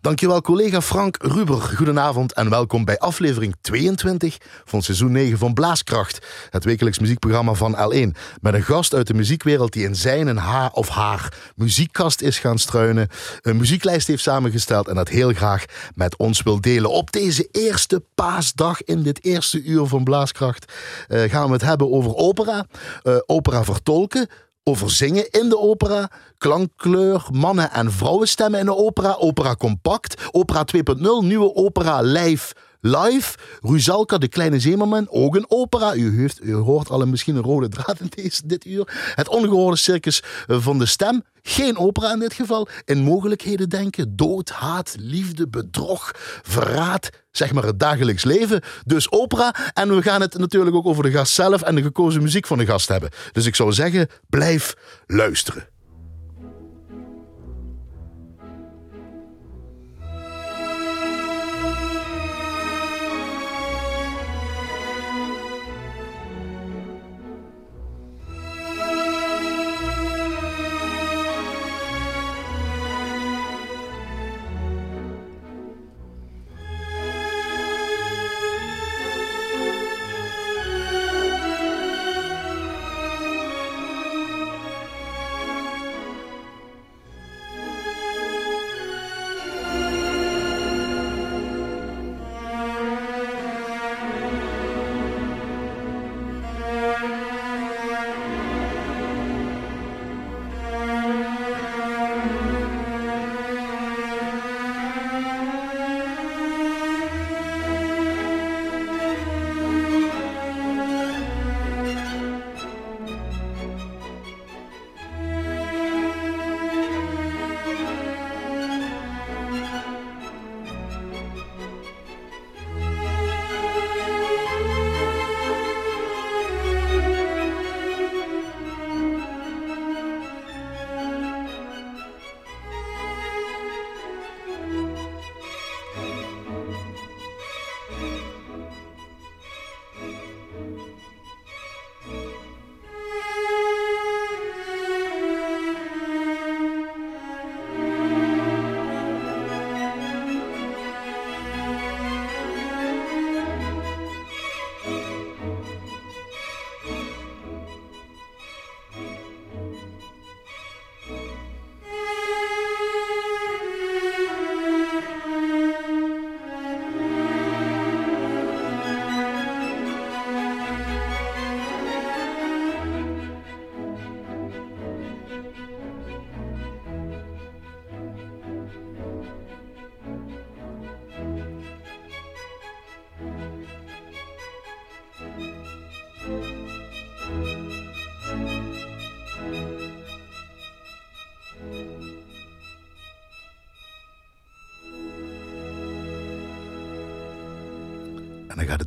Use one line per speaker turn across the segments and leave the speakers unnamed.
Dankjewel collega Frank Ruber. Goedenavond en welkom bij aflevering 22 van seizoen 9 van Blaaskracht. Het wekelijks muziekprogramma van L1. Met een gast uit de muziekwereld die in zijn en haar of haar muziekkast is gaan struinen. Een muzieklijst heeft samengesteld en dat heel graag met ons wil delen. Op deze eerste paasdag in dit eerste uur van Blaaskracht uh, gaan we het hebben over opera. Uh, opera vertolken over zingen in de opera, klankkleur, mannen- en vrouwenstemmen in de opera, opera compact, opera 2.0, nieuwe opera live live. Ruzalka, de kleine zeemerman, ook een opera. U, u hoort al misschien een rode draad in deze, dit uur. Het ongehoorde circus van de stem. Geen opera in dit geval. In mogelijkheden denken. Dood, haat, liefde, bedrog, verraad. Zeg maar het dagelijks leven. Dus opera. En we gaan het natuurlijk ook over de gast zelf en de gekozen muziek van de gast hebben. Dus ik zou zeggen, blijf luisteren.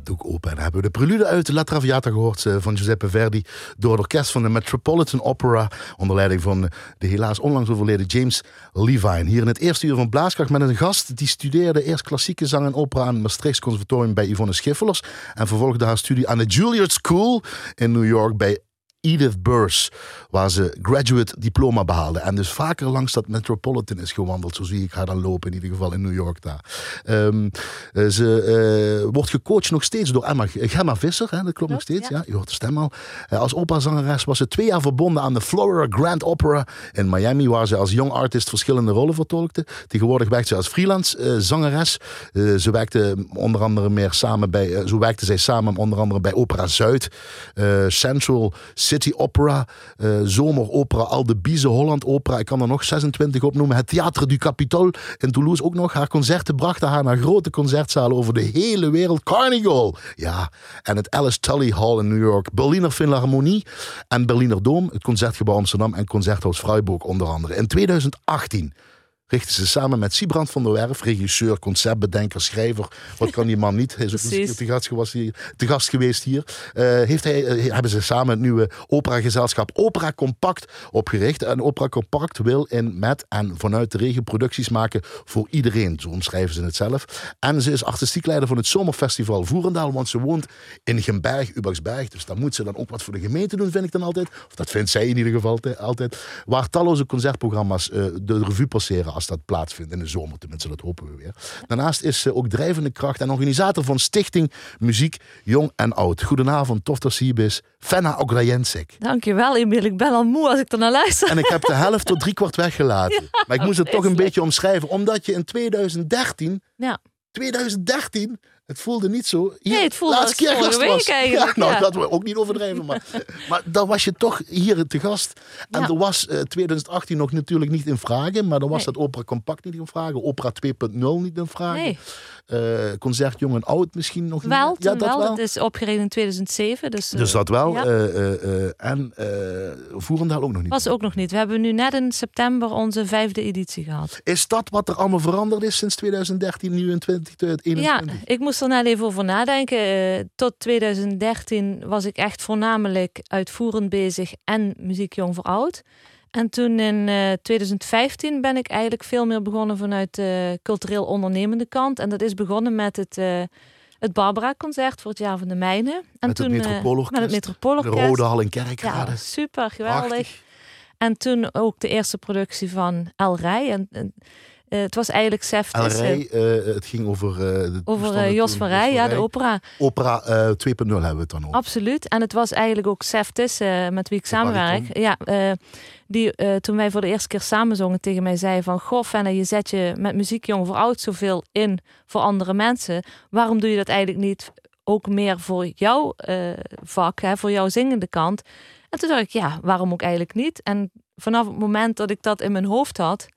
Doek open. En hebben we de prelude uit La Traviata gehoord eh, van Giuseppe Verdi. Door het orkest van de Metropolitan Opera. Onder leiding van de helaas onlangs overleden James Levine. Hier in het eerste uur van Blaaskracht met een gast. Die studeerde eerst klassieke zang en opera aan het Maastrichts Conservatorium bij Yvonne Schiffelers. En vervolgde haar studie aan de Juilliard School in New York bij Edith Burrs, waar ze graduate diploma behaalde. En dus vaker langs dat Metropolitan is gewandeld. Zo zie ik haar dan lopen, in ieder geval in New York daar. Um, ze uh, wordt gecoacht nog steeds door Emma, Gemma Visser, hè, dat klopt nog steeds. Ja. je hoort de stem al. Uh, als operazangeres was ze twee jaar verbonden aan de Florida Grand Opera in Miami, waar ze als jong artist verschillende rollen vertolkte. Tegenwoordig werkt ze als freelance uh, zangeres. ze werkte onder andere meer samen bij, zo werkte zij samen onder andere bij Opera Zuid, Central City Opera, uh, Zomeropera, Al de Bize, Holland Opera. Ik kan er nog 26 opnoemen. Het Theater du Capitole in Toulouse ook nog. Haar concerten brachten haar naar grote concertzalen over de hele wereld. Carnegie, ja. En het Alice Tully Hall in New York. Berliner Philharmonie en Berliner Dom. Het Concertgebouw Amsterdam en Concerthuis Freiburg onder andere. In 2018 richtte ze samen met Siebrand van der Werf, regisseur, conceptbedenker, schrijver. Wat kan die man niet? Hij is ook te gast, was hier, te gast geweest hier. Uh, heeft hij, uh, hebben ze samen het nieuwe operagezelschap Opera Compact opgericht. En Opera Compact wil in, met en vanuit de regio producties maken voor iedereen. Zo omschrijven ze het zelf. En ze is artistiek leider van het Zomerfestival Voerendaal, want ze woont in Gemberg, Ubaksberg. Dus dan moet ze dan ook wat voor de gemeente doen, vind ik dan altijd. Of dat vindt zij in ieder geval altijd. Waar talloze concertprogramma's uh, de revue passeren als dat plaatsvindt in de zomer. Tenminste, dat hopen we weer. Daarnaast is ze ook drijvende kracht en organisator van Stichting Muziek Jong en Oud. Goedenavond, tof dat ze hier bent. Fenna Ograjensek.
Dankjewel, Emil. Ik ben al moe als ik er naar luister.
En ik heb de helft tot drie kwart weggelaten.
Ja,
maar ik moest het toch een beetje omschrijven, omdat je in 2013
Ja.
2013. Het voelde niet zo. Hier,
Nee, het voelde
laatste keer
vorige
was.
eigenlijk,
Ja, nou,
ja.
dat we ook niet overdrijven. Maar, maar dan was je toch hier te gast. En
Ja.
er was eh, 2018 nog natuurlijk niet in vragen. Maar dan was
Nee.
dat Opera Compact niet in vragen. Opera 2.0 niet in vragen.
Nee,
Eh, concert Jong en Oud misschien nog
wel,
niet.
toen wel. Het is opgericht in 2007. Dus, eh,
Dus dat wel.
Ja.
eh, eh, eh, en eh Voerendaal ook nog niet.
was ook nog niet. We hebben nu net in september onze vijfde editie gehad.
Is dat wat er allemaal veranderd is sinds 2013, nu in 2021?
Ja, ik moest er net even over nadenken. Eh, tot 2013 was ik echt voornamelijk uitvoerend bezig en muziek jong voor oud. En toen in eh, 2015 ben ik eigenlijk veel meer begonnen vanuit de cultureel ondernemende kant. En dat is begonnen met het, eh het Barbara-concert voor het jaar van de mijnen. En
Met het
toen, eh,
Metropoolorkest.
Met het
De
Metropoolorkest.
Rode Hal in Kerkrade.
Ja, super, geweldig.
Prachtig.
En toen ook de eerste productie van El Rij. En, en, eh, het was eigenlijk Seft. Eh,
het ging over... de
over Jos van Rij, ja, de opera.
Opera eh, 2.0 hebben we het dan over.
Absoluut. En het was eigenlijk ook Seftis, met wie ik samenwerk. Ja, die toen wij voor de eerste keer samen zongen tegen mij zei van... Goh, Fenne, je zet je met muziek jong voor oud zoveel in voor andere mensen. Waarom doe je dat eigenlijk niet ook meer voor jouw vak, hè, voor jouw zingende kant? En toen dacht ik, ja, waarom ook eigenlijk niet? En vanaf het moment dat ik dat in mijn hoofd had,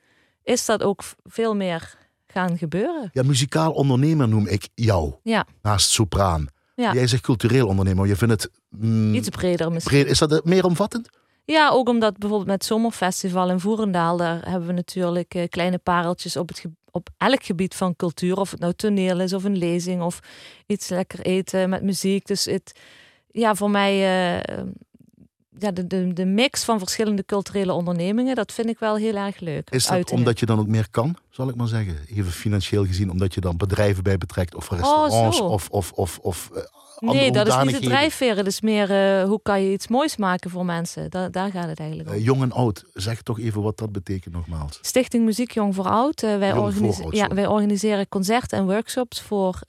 is dat ook veel meer gaan gebeuren.
Ja, muzikaal ondernemer noem ik jou.
Ja.
Naast sopraan.
Ja.
Jij zegt cultureel ondernemer. Je vindt het... mm,
Iets breder misschien.
breed. Is dat meer omvattend?
Ja, ook omdat bijvoorbeeld met Zomerfestival in Voerendaal, daar hebben we natuurlijk eh, kleine pareltjes op, het ge- op elk gebied van cultuur. Of het nou toneel is of een lezing of iets lekker eten met muziek. Dus het, ja, voor mij, eh, ja, de, de, de mix van verschillende culturele ondernemingen, dat vind ik wel heel erg leuk.
Is dat
Uitingen.
omdat je dan ook meer kan, zal ik maar zeggen? Even financieel gezien, omdat je dan bedrijven bij betrekt of restaurants
Oh, zo.
of, of, of, of eh,
Nee, dat is niet de drijfveer. Het is meer eh, hoe kan je iets moois maken voor mensen. Da daar gaat het eigenlijk om.
Eh, jong en oud, zeg toch even wat dat betekent nogmaals.
Stichting Muziek Jong voor Oud. wij,
voor Oud,
ja, wij organiseren concerten en workshops voor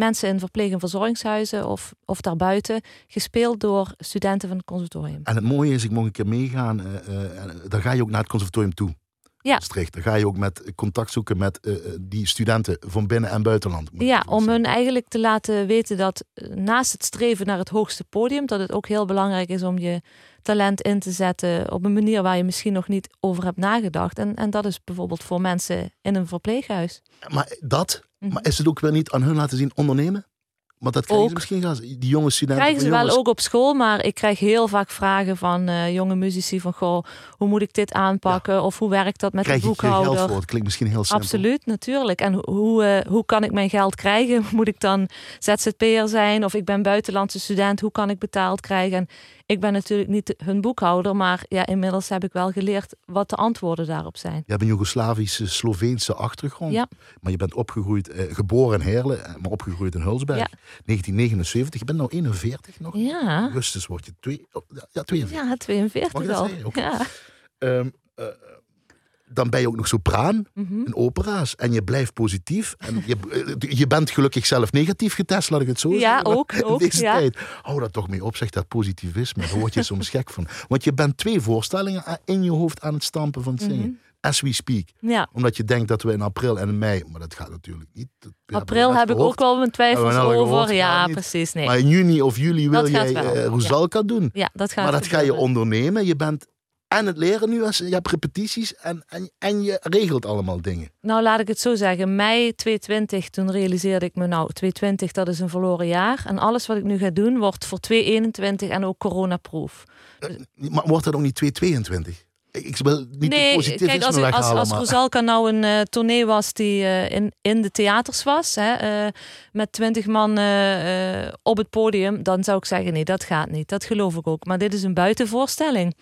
mensen in verpleeg- en verzorgingshuizen of, of daarbuiten. Gespeeld door studenten van het conservatorium.
En het mooie is, ik mocht een keer meegaan. eh, eh, dan ga je ook naar het conservatorium toe.
Ja.
Maastricht. Dan ga je ook met contact zoeken met eh, die studenten van binnen- en buitenland.
Ja, om hun eigenlijk te laten weten dat naast het streven naar het hoogste podium, dat het ook heel belangrijk is om je talent in te zetten op een manier waar je misschien nog niet over hebt nagedacht. En, en dat is bijvoorbeeld voor mensen in een verpleeghuis.
Maar dat,
Mhm.
maar is het ook weer niet aan hun laten zien ondernemen? Want dat krijgen ze
Ook.
misschien gaan. Die jonge studenten.
krijgen ze wel
jongens,
ook op school, maar ik krijg heel vaak vragen van eh, jonge muzici van goh, hoe moet ik dit aanpakken of hoe werkt dat met
Krijg
de boekhouder?
geld voor? Het klinkt misschien heel simpel.
Absoluut, natuurlijk. En ho- hoe, eh, hoe kan ik mijn geld krijgen? Moet ik dan ZZP'er zijn of ik ben buitenlandse student? Hoe kan ik betaald krijgen? En ik ben natuurlijk niet hun boekhouder, maar ja, inmiddels heb ik wel geleerd wat de antwoorden daarop zijn.
Je hebt een Joegoslavische, Sloveense achtergrond.
Ja.
Maar je bent opgegroeid, eh, geboren in Heerlen, eh, maar opgegroeid in Hulsberg.
Ja.
1979. Je bent nou 41 nog.
Ja,
Augustus word je twee, oh, ja, 42.
ja 42
Mag ik dat
al.
zeggen? Oké.
Ja.
Dan ben je ook nog sopraan
Mhm.
in opera's. En je blijft positief. En je, eh, je bent gelukkig zelf negatief getest, laat ik het zo
Ja,
zeggen. Maar
ook,
In
ook,
deze
ja.
tijd. Hou dat toch mee op, zeg dat positivisme. Daar word je soms gek van. Want je bent twee voorstellingen in je hoofd aan het stampen van het zingen.
Mhm.
As we speak.
ja.
Omdat je denkt dat we in april en in mei... Maar dat gaat natuurlijk niet. Dat
April heb ik
gehoord.
ook wel mijn twijfels
we al
over.
gehoord,
ja, precies. Nee.
Maar in juni of juli wil
Dat
jij
ja.
Rosalka doen.
ja, dat gaat
Maar dat ga je ondernemen. Je bent en het leren nu. Als, je hebt repetities en, en, en je regelt allemaal dingen.
Nou, laat ik het zo zeggen. Mei 2020, toen realiseerde ik me, nou, 2020, dat is een verloren jaar. En alles wat ik nu ga doen, wordt voor 2021 en ook coronaproof.
Maar wordt dat ook niet 222? Ik wil niet
nee,
positivisme
kijk, als, als, als. Rosalka nou een eh tournee was die eh, in, in de theaters was, hè, eh, met 20 man eh, eh, op het podium, dan zou ik zeggen, nee, dat gaat niet. Dat geloof ik ook. Maar dit is een buitenvoorstelling.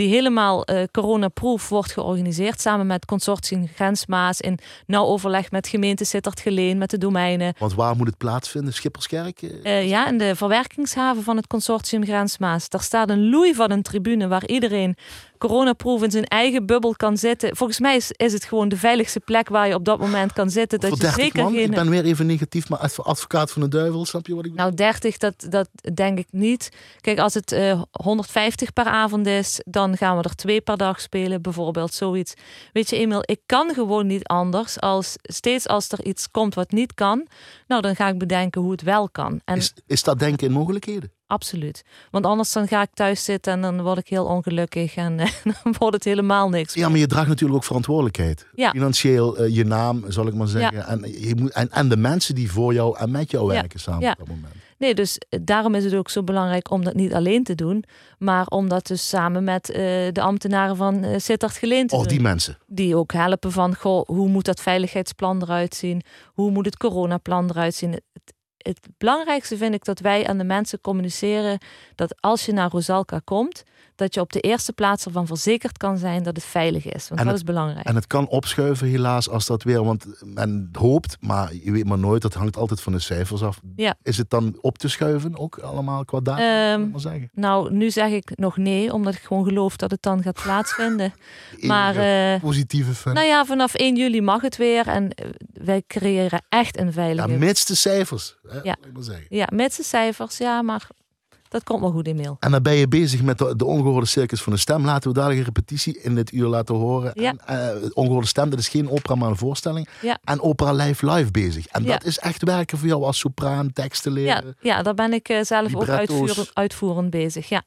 Die helemaal eh coronaproof wordt georganiseerd samen met Consortium Grensmaas in nauw overleg met gemeente Sittard-Geleen, met de domeinen.
Want waar moet het plaatsvinden? Schipperskerk? Eh,
ja, in de verwerkingshaven van het consortium Grensmaas. Daar staat een loei van een tribune waar iedereen coronaproof in zijn eigen bubbel kan zitten. Volgens mij is, is het gewoon de veiligste plek waar je op dat moment kan zitten. Dat je
30
zeker
man,
geen.
ik ben weer even negatief, maar adv- advocaat van de duivel, snap je wat ik bedoel?
Nou, 30, dat, dat denk ik niet. Kijk, als het eh 150 per avond is, dan gaan we er twee per dag spelen, bijvoorbeeld zoiets. Weet je, Emil, ik kan gewoon niet anders als steeds als er iets komt wat niet kan, nou, dan ga ik bedenken hoe het wel kan. En
is, is dat denken in mogelijkheden?
absoluut. Want anders dan ga ik thuis zitten en dan word ik heel ongelukkig en eh, dan wordt het helemaal niks.
Ja, maar je draagt natuurlijk ook verantwoordelijkheid.
Ja.
Financieel, eh, je naam, zal ik maar zeggen. En, je moet, en, en de mensen die voor jou en met jou werken samen op dat moment.
Nee, dus eh, daarom is het ook zo belangrijk om dat niet alleen te doen, maar om dat dus samen met eh, de ambtenaren van eh Sittard Geleen te
Oh,
doen.
die mensen.
die ook helpen van, goh, hoe moet dat veiligheidsplan eruit zien? Hoe moet het coronaplan eruit zien? Het, het belangrijkste vind ik dat wij aan de mensen communiceren dat als je naar Rosalka komt, dat je op de eerste plaats ervan verzekerd kan zijn dat het veilig is. Want
En
dat is belangrijk.
En het kan opschuiven helaas als dat weer, want men hoopt, maar je weet maar nooit, dat hangt altijd van de cijfers af.
Ja.
Is het dan op te schuiven ook allemaal qua datum?
Ehm,
maar zeggen?
Nou, nu zeg ik nog nee, omdat ik gewoon geloof dat het dan gaat plaatsvinden. Maar eh,
positieve
nou ja, vanaf 1 juli mag het weer en eh, wij creëren echt een
ja,
veilige...
mits de cijfers. Hè,
Ja.
maar zeggen.
Ja, met zijn cijfers, ja, maar dat komt wel goed in mail.
En dan ben je bezig met de, de ongehoorde circus van de stem. Laten we dadelijk een repetitie in dit uur laten horen.
Ja.
En, eh, ongehoorde stem, dat is geen opera, maar een voorstelling.
Ja.
En opera live live bezig. En dat is echt werken voor jou als sopraan, teksten leren.
ja, daar ben ik eh, zelf ook uitvoerend, uitvoerend bezig. Ja.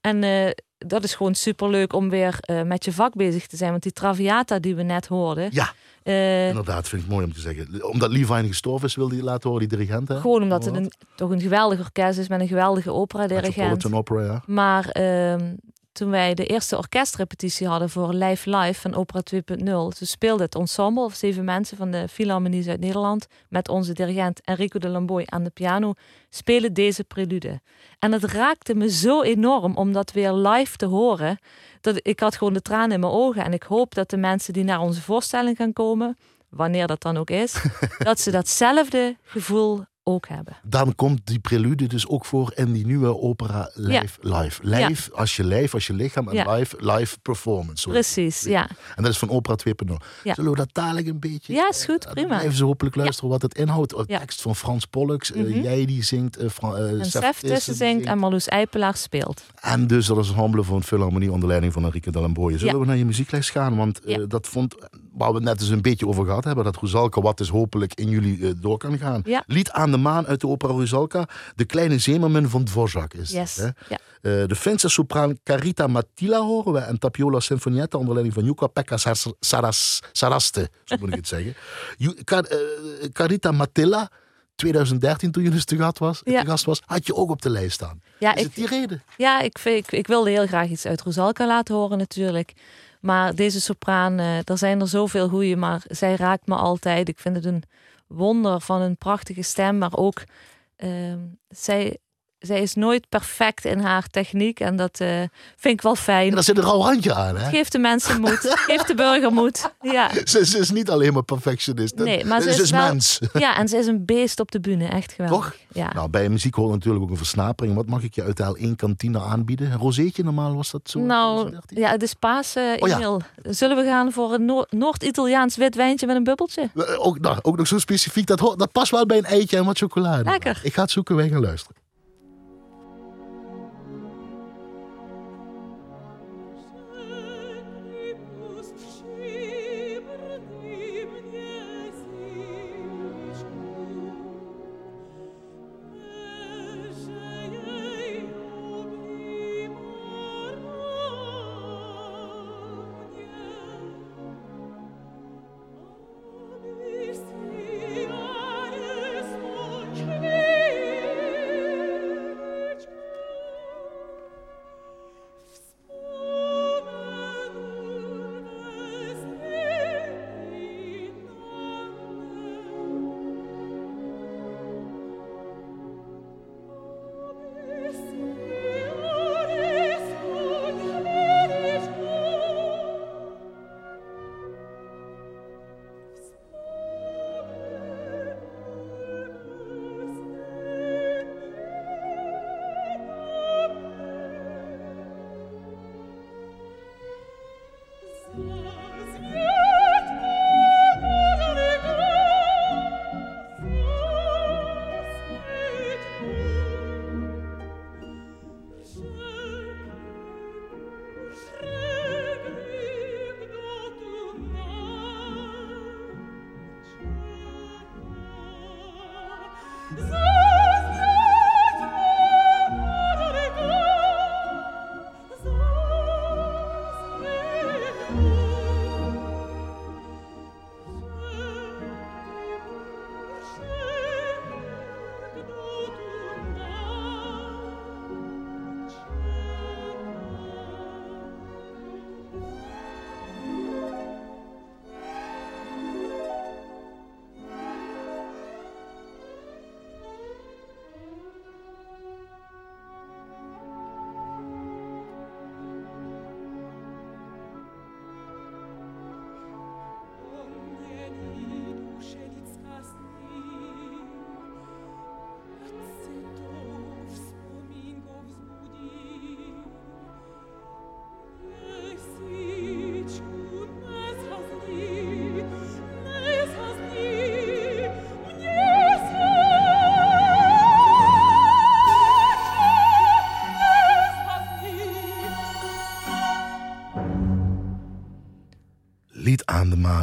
En eh, dat is gewoon superleuk om weer eh, met je vak bezig te zijn. Want die Traviata die we net hoorden.
Ja,
eh,
inderdaad, vind ik mooi om te zeggen. Omdat Levine gestorven is, wilde hij laten horen, die dirigent. Hè?
gewoon omdat het een, toch een geweldig orkest is met een geweldige opera-dirigent.
Opera, ja.
Maar ehm, toen wij de eerste orkestrepetitie hadden voor Live Live van Opera 2.0, toen speelde het ensemble, zeven mensen van de Philharmonie Zuid-Nederland, met onze dirigent Enrico de Lamboy aan de piano, spelen deze prelude. En het raakte me zo enorm om dat weer live te horen, dat ik had gewoon de tranen in mijn ogen. En ik hoop dat de mensen die naar onze voorstelling gaan komen, wanneer dat dan ook is, dat ze datzelfde gevoel ook hebben.
Dan komt die prelude dus ook voor in die nieuwe opera live. Live, live als je lijf, als je lichaam. En
Ja.
live, live performance. sorry.
Precies, ja.
En dat is van opera 2.0.
Ja.
Zullen we dat dadelijk een beetje...
Ja, is goed,
eh,
prima.
Blijven ze hopelijk luisteren wat het inhoudt. Een tekst van Frans Pollux. eh,
Mhm.
jij die zingt. eh,
En
Sef
tussen zingt en Marloes Eipelaar speelt.
En dus dat is een ensemble van Philharmonie onder leiding van Enrique Dalemboye. Zullen we naar je muziekles gaan? Want dat vond, waar we het net eens een beetje over gehad hebben, dat Rusalka wat dus hopelijk in jullie eh, door kan gaan.
Ja.
Lied aan de maan uit de opera Rusalka. De kleine zeemermin van Dvorak is
Yes.
hè?
Ja.
Eh, de Finse sopraan Carita Matila horen we. En Tapiola Sinfonietta onder leiding van Jukka Pekka Sar- Saras, Saraste. Zo moet ik het zeggen. Car- eh, Carita Matilla, 2013 toen je dus te gast, was,
Ja.
te gast was, had je ook op de lijst staan.
Ja,
is
ik,
het die reden?
ja ik, vind- ik, ik wilde heel graag iets uit Rosalka laten horen natuurlijk. Maar deze sopraan, eh, er zijn er zoveel goeie, maar zij raakt me altijd. Ik vind het een wonder van een prachtige stem, maar ook ehm, zij, zij is nooit perfect in haar techniek en dat eh, vind ik wel fijn.
En daar zit een rauw handje aan, hè?
Geef de mensen moed, geef de burger moed. Ja.
Ze, ze is niet alleen maar perfectionist.
Nee, maar
ze,
ze
is
is wel-
mens.
ja, en ze is een beest op de bühne, echt geweldig.
Toch?
Ja.
Nou, bij muziek hoort natuurlijk ook een versnapering. Wat mag ik je uit de L1 kantine aanbieden? Een rozeetje normaal was dat zo?
Nou,
2013?
ja, het is Pasen,
Oh ja.
Zullen we gaan voor een Noor- Noord-Italiaans wit wijntje met een bubbeltje?
Eh, Ook, nou, ook nog zo specifiek. Dat, dat past wel bij een eitje en wat chocolade.
Lekker.
Ik ga het zoeken, wij gaan luisteren.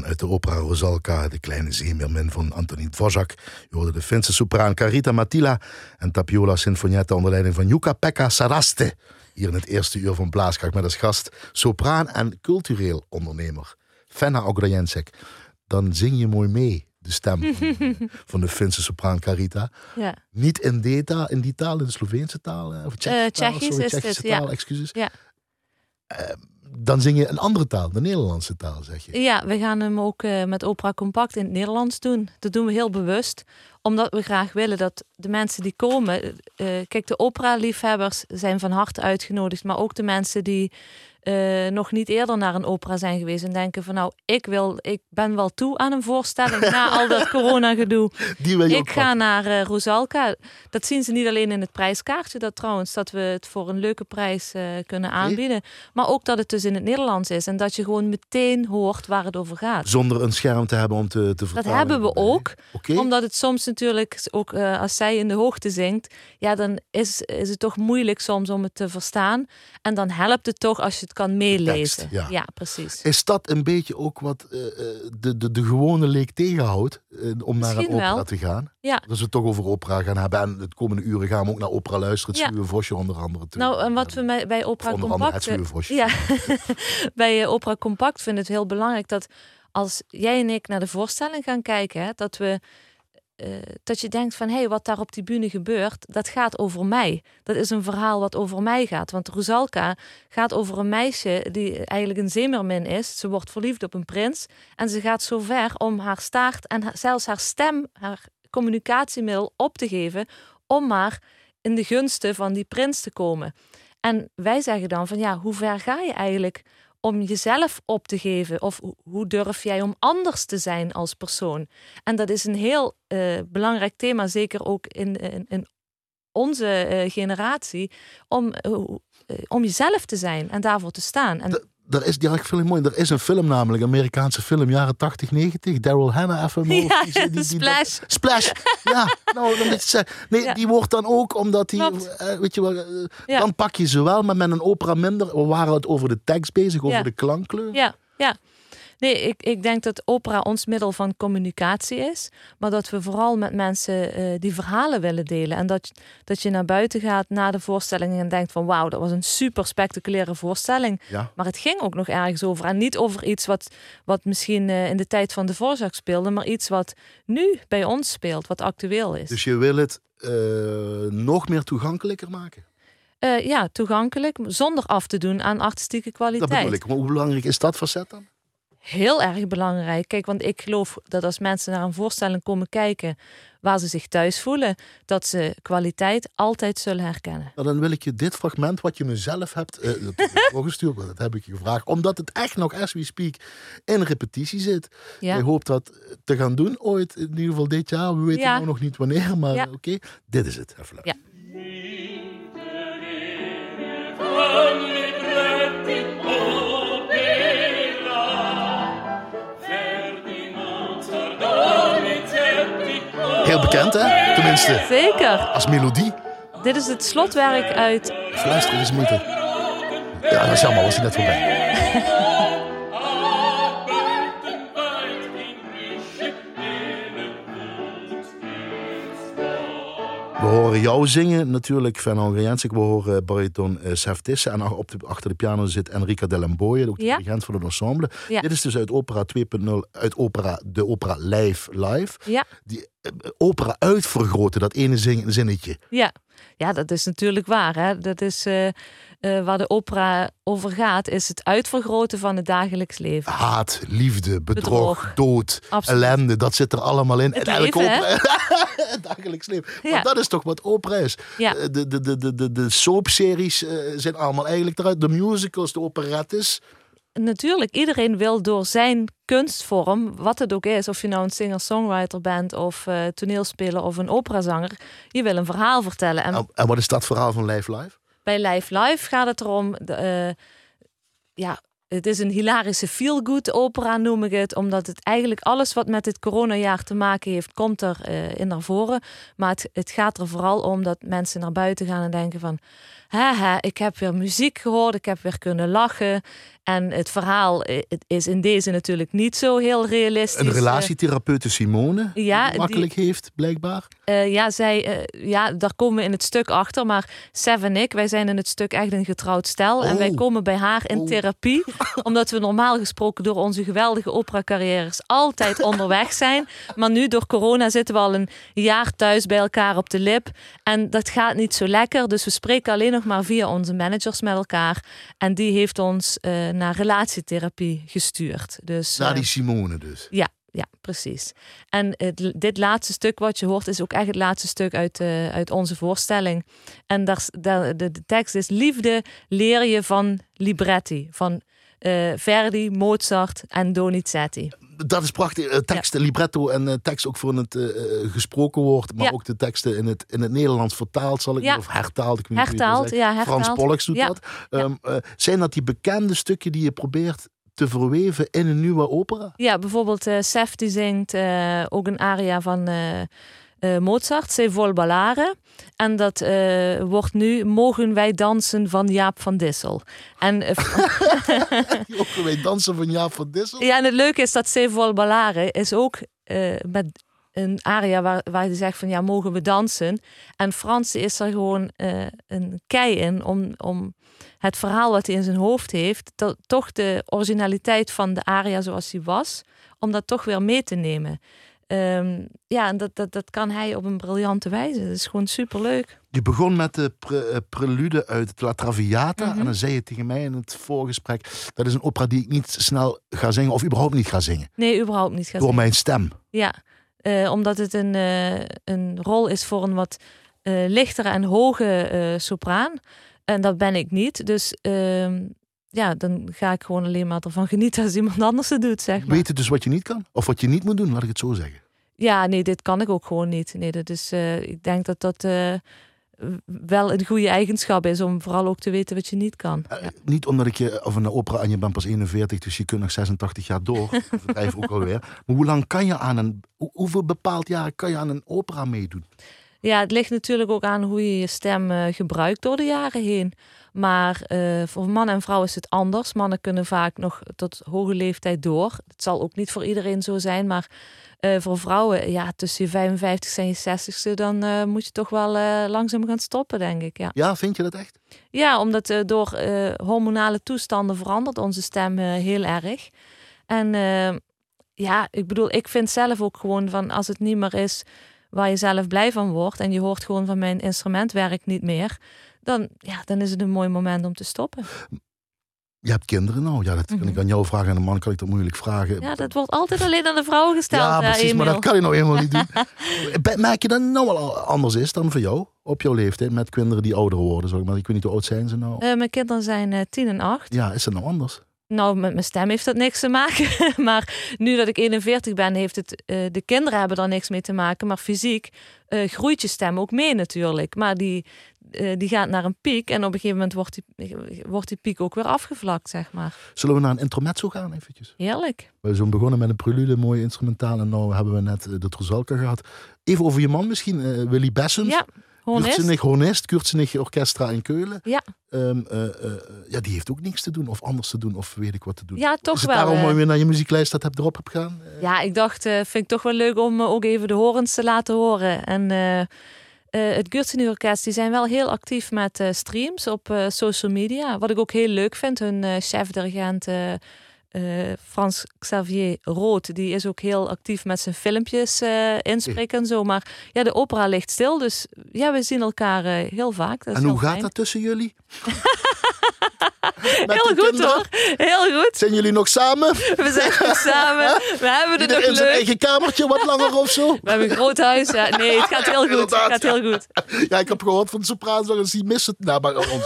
Uit de opera Rosalka, de kleine zeemeermin van Antonin Dvořák. Je hoorde de Finse sopraan Carita Matila en Tapiola Sinfonietta onder leiding van Jukka Pekka Saraste. Hier in het eerste uur van Blaaskracht met als gast sopraan en cultureel ondernemer Fenna Ograjensek. Dan zing je mooi mee, de stem van, de Finse sopraan Carita.
Ja.
Niet in, data, in die taal, in de Sloveense taal, of Tsjechische
uh,
taal, sorry, Tsjechische taal,
ja.
excuses.
Ja.
Uh, dan zing je een andere taal, de Nederlandse taal, zeg je.
Ja, we gaan hem ook uh, met Opera Compact in het Nederlands doen. Dat doen we heel bewust, omdat we graag willen dat de mensen die komen... Uh, kijk, de opera-liefhebbers zijn van harte uitgenodigd, maar ook de mensen die uh, nog niet eerder naar een opera zijn geweest en denken van nou, ik, wil, ik ben wel toe aan een voorstelling na al dat.
Die wil je
ik ga naar uh, Rosalka. Dat zien ze niet alleen in het prijskaartje, dat trouwens, dat we het voor een leuke prijs uh, kunnen aanbieden. Maar ook dat het dus in het Nederlands is en dat je gewoon meteen hoort waar het over gaat.
Zonder een scherm te hebben om te, te vertalen.
Dat hebben we ook.
Okay.
Omdat het soms natuurlijk, ook als zij in de hoogte zingt, ja, dan is, is het toch moeilijk soms om het te verstaan. En dan helpt het toch als je het kan meelezen.
ja.
ja. precies.
Is dat een beetje ook wat uh, de, de, de gewone leek tegenhoudt uh, om naar een opera
wel.
te gaan?
Ja.
Dat we het toch over opera gaan hebben. En de komende uren gaan we ook naar opera luisteren. Het
Ja.
Vosje onder andere. Toe.
Nou, en wat we bij, bij Opera Compact... Ja, bij uh, Opera Compact vind ik het heel belangrijk dat als jij en ik naar de voorstelling gaan kijken, hè, dat we dat je denkt van hé, hey, wat daar op die bühne gebeurt, dat gaat over mij. Dat is een verhaal wat over mij gaat. Want Rosalka gaat over een meisje die eigenlijk een zeemermin is. Ze wordt verliefd op een prins en ze gaat zo ver om haar staart en zelfs haar stem, haar communicatiemiddel op te geven om maar in de gunsten van die prins te komen. En wij zeggen dan van ja, hoe ver ga je eigenlijk om jezelf op te geven? Of hoe durf jij om anders te zijn als persoon? En dat is een heel uh, belangrijk thema, zeker ook in, in, in onze uh, generatie, om, uh, om jezelf te zijn en daarvoor te staan. En
er is, ik het mooi. Er is een film namelijk, een Amerikaanse film, jaren 80, 90. Daryl Hannah, even
ja,
die, die, die,
Splash.
Dat, splash, ja. Nou, dan moet je zeggen. Nee,
Ja.
die wordt dan ook, omdat die, eh, weet je wel, eh, dan pak je ze wel, maar met een opera minder. We waren het over de tekst bezig, over de klankkleur.
Ja, ja. Nee, ik, ik denk dat opera ons middel van communicatie is. Maar dat we vooral met mensen eh, die verhalen willen delen. En dat, dat je naar buiten gaat na de voorstelling en denkt van... wauw, dat was een super spectaculaire voorstelling.
Ja.
Maar het ging ook nog ergens over. En niet over iets wat, wat misschien eh, in de tijd van de voorzorg speelde... maar iets wat nu bij ons speelt, wat actueel is.
Dus je wil het eh, nog meer toegankelijker maken.
Ja, toegankelijk, zonder af te doen aan artistieke kwaliteit.
Dat bedoel ik. Maar hoe belangrijk is dat facet dan?
Heel erg belangrijk. Kijk, want ik geloof dat als mensen naar een voorstelling komen kijken waar ze zich thuis voelen, dat ze kwaliteit altijd zullen herkennen.
Nou, dan wil ik je dit fragment wat je mezelf hebt uh, doorgestuurd, dat heb ik je gevraagd, omdat het echt nog, as we speak, in repetitie zit.
Ja.
Je hoopt dat te gaan doen ooit, in ieder geval dit jaar. We weten
Ja.
nou nog niet wanneer, maar
Ja.
oké. Dit is het. Even
Ja.
Heel bekend, hè? Tenminste,
Zeker.
als melodie.
Dit is het slotwerk uit.
Luister eens moeite. Ja, dat is jammer, was hij net voorbij. We horen jou zingen, natuurlijk, Van Hongriansik. We horen bariton uh. En op de, achter de piano zit Enrica Delamboye, ook de
Ja.
dirigent van het ensemble.
Ja.
Dit is dus uit opera 2.0, uit opera, de opera Live Live.
Ja.
Die eh, opera uitvergroten, dat ene zin, zinnetje.
Ja. ja, dat is natuurlijk waar. Hè? Dat is eh, eh, waar de opera over gaat, is het uitvergroten van het dagelijks leven.
Haat, liefde, bedrog,
Bedrog.
dood,
Absoluut.
ellende, dat zit er allemaal in.
Het
En elke
leven, hè?
opera- het dagelijks leven.
Ja.
Maar dat is toch wat opera is.
Ja.
Eh, De, de, de, de, de, de soapseries eh, zijn allemaal eigenlijk eruit. De musicals, de operettes.
Natuurlijk, iedereen wil door zijn kunstvorm, wat het ook is, of je nou een singer-songwriter bent of eh, toneelspeler of een operazanger, je wil een verhaal vertellen. En
En, en wat is dat verhaal van Live Live?
Bij Live Live gaat het erom, de, eh, ja, het is een hilarische feel-good opera noem ik het, omdat het eigenlijk alles wat met dit coronajaar te maken heeft, komt er eh, in naar voren. Maar het, het gaat er vooral om dat mensen naar buiten gaan en denken van, haha, ik heb weer muziek gehoord, ik heb weer kunnen lachen. En het verhaal eh, is in deze natuurlijk niet zo heel realistisch.
Een relatietherapeute Simone,
ja,
die makkelijk heeft, blijkbaar.
Eh, ja, zij, eh, ja, daar komen we in het stuk achter. Maar Sev en ik, wij zijn in het stuk echt een getrouwd stel. En
Oh.
wij komen bij haar in
Oh.
therapie. omdat we normaal gesproken door onze geweldige opera-carrières altijd onderweg zijn. Maar nu door corona zitten we al een jaar thuis bij elkaar op de lip. En dat gaat niet zo lekker. Dus we spreken alleen nog maar via onze managers met elkaar. En die heeft ons eh, naar relatietherapie gestuurd. Dus,
Naar
eh,
die Simone dus.
ja, ja, precies. En het, dit laatste stuk wat je hoort is ook echt het laatste stuk uit, eh, uit onze voorstelling. En daar, daar, de, de tekst is liefde leer je van libretti. Van Verdi, Mozart en Donizetti.
Dat is prachtig. Eh, teksten, libretto en eh, tekst ook voor het eh, gesproken woord. Maar
Ja.
ook de teksten in het, in het Nederlands vertaald, zal ik
Ja.
Of hertaald. Ik weet niet hoe je
Hertaald, ja, hertaald.
Frans Pollux doet dat. Ehm, eh, zijn dat die bekende stukken die je probeert te verweven in een nieuwe opera?
Ja, bijvoorbeeld Sef die zingt ook een aria van eh, Mozart, Se vol ballare. En dat eh, wordt nu Mogen wij dansen van Jaap van Dissel. En eh,
Ook wij dansen van Jaap van Dissel.
Ja, en het leuke is dat Se vol ballare is ook met een aria waar, waar hij zegt van ja, mogen we dansen? En Frans is er gewoon een kei in om, om het verhaal wat hij in zijn hoofd heeft, to- toch de originaliteit van de aria zoals die was, om dat toch weer mee te nemen. Ehm, ja, en dat, dat, dat kan hij op een briljante wijze. Dat is gewoon superleuk.
Je begon met de pre- eh, prelude uit La Traviata.
Mhm.
En dan zei je tegen mij in het voorgesprek... dat is een opera die ik niet snel ga zingen... of überhaupt niet ga zingen.
Nee, überhaupt niet. Gaat
Door mijn stem.
Ja, eh, omdat het een, eh, een rol is voor een wat lichtere en hoge sopraan. En dat ben ik niet. Dus ehm, ja, dan ga ik gewoon alleen maar ervan genieten als iemand anders het doet, zeg maar.
Weet je dus wat je niet kan? Of wat je niet moet doen, laat ik het zo zeggen.
Ja, nee, dit kan ik ook gewoon niet. Nee, dat is, eh, ik denk dat dat eh, wel een goede eigenschap is om vooral ook te weten wat je niet kan.
Eh,
Ja.
Niet omdat ik je, of een opera en je bent pas 41, dus je kunt nog 86 jaar door. Bedrijf ook alweer. Maar hoe lang kan je aan een, hoe- hoeveel bepaald jaar kan je aan een opera meedoen?
Ja, het ligt natuurlijk ook aan hoe je je stem eh, gebruikt door de jaren heen. Maar eh, voor man en vrouw is het anders. Mannen kunnen vaak nog tot hoge leeftijd door. Het zal ook niet voor iedereen zo zijn, maar eh, voor vrouwen, ja, tussen je 55 en je 60ste, dan moet je toch wel langzaam gaan stoppen, denk ik. Ja,
Ja, vind je dat echt?
ja omdat door hormonale toestanden verandert onze stem heel erg. En ja, ik bedoel, ik vind zelf ook gewoon van als het niet meer is waar je zelf blij van wordt en je hoort gewoon van mijn instrument werkt niet meer, dan, ja, dan is het een mooi moment om te stoppen.
Je hebt kinderen nou. Ja, dat kan
Mhm.
ik aan jou vragen. En een man kan ik dat moeilijk vragen.
Ja, dat wordt altijd alleen aan de vrouw gesteld.
Ja, precies, maar dat kan je nou helemaal niet doen. Merk je dat nou wel anders is dan voor jou? Op jouw leeftijd, met kinderen die ouder worden. Zeg maar. Ik weet niet hoe oud zijn ze nou.
Eh, mijn kinderen zijn eh, tien en acht.
Ja, is dat nou anders?
Nou, met mijn stem heeft dat niks te maken. maar nu dat ik 41 ben, heeft het. eh, de kinderen hebben daar niks mee te maken. Maar fysiek eh, groeit je stem ook mee natuurlijk. Maar die, eh, die gaat naar een piek. En op een gegeven moment wordt die, wordt die piek ook weer afgevlakt, zeg maar.
Zullen we naar een intermezzo gaan eventjes?
Heerlijk.
We zijn begonnen met een prelude, mooi instrumentaal. En nu hebben we net de Trozelka gehad. Even over je man misschien, Willy Bessens.
Ja, gewoon is.
Kurtsenig Kurtsenig Orchestra in Keulen.
Ja.
Ehm, eh, eh, ja, die heeft ook niks te doen of anders te doen of weet ik wat te doen.
Ja,
is
toch
het
wel.
daarom mooi weer naar je muzieklijst dat heb erop hebt gaan?
Ja, ik dacht, vind ik toch wel leuk om ook even de horens te laten horen. En het Gürtsen Orkest die zijn wel heel actief met streams op social media. Wat ik ook heel leuk vind. Hun eh, chef-dirigent eh, Frans Xavier Rood, die is ook heel actief met zijn filmpjes eh, inspreken en zo. Maar ja, de opera ligt stil. Dus ja, we zien elkaar eh, heel vaak. Dat is
En hoe gaat
fijn.
dat tussen jullie? Met
Heel goed
kinderen?
hoor. Heel goed.
Zijn jullie nog samen?
We zijn goed samen. We hebben het nog
in zijn
leuk.
eigen kamertje wat langer of zo?
We hebben een groot huis. Ja, nee, het gaat heel goed. Het gaat heel goed.
Ja, ik heb gehoord van de sopraanzangers die missen het. Nou, maar, onzin.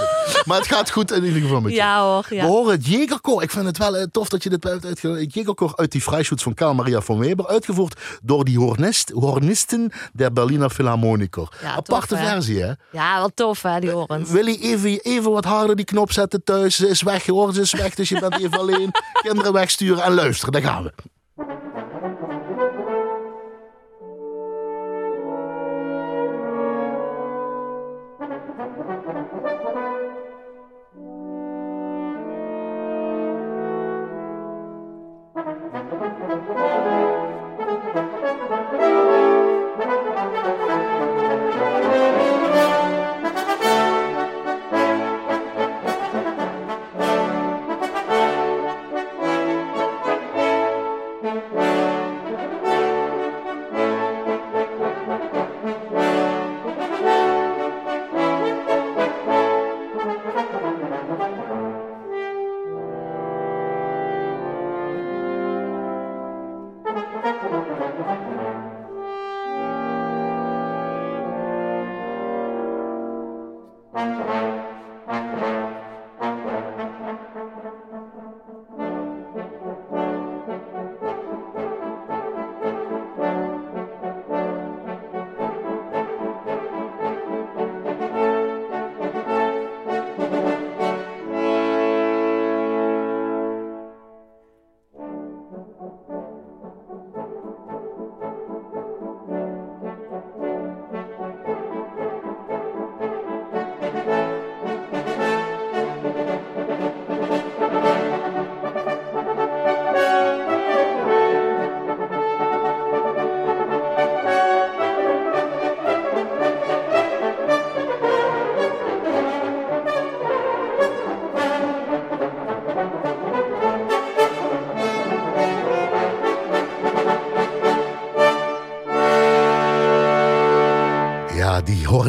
maar het gaat goed in ieder geval met je.
Ja hoor.
We
Ja.
horen het Jägerkoor. Ik vind het wel eh, tof dat je dit hebt uitgevoerd. Het uit die Freischutz van Karl Maria von Weber. Uitgevoerd door die hornist, hornisten der Berliner Philharmoniker.
Ja,
Aparte
tof,
versie, hè?
ja, wel tof hè, die horens.
Willy, even, even wat harder die knop zetten thuis. Is weg, hoor. Ze is weg, dus je bent even alleen. Kinderen wegsturen en luisteren. Daar gaan we.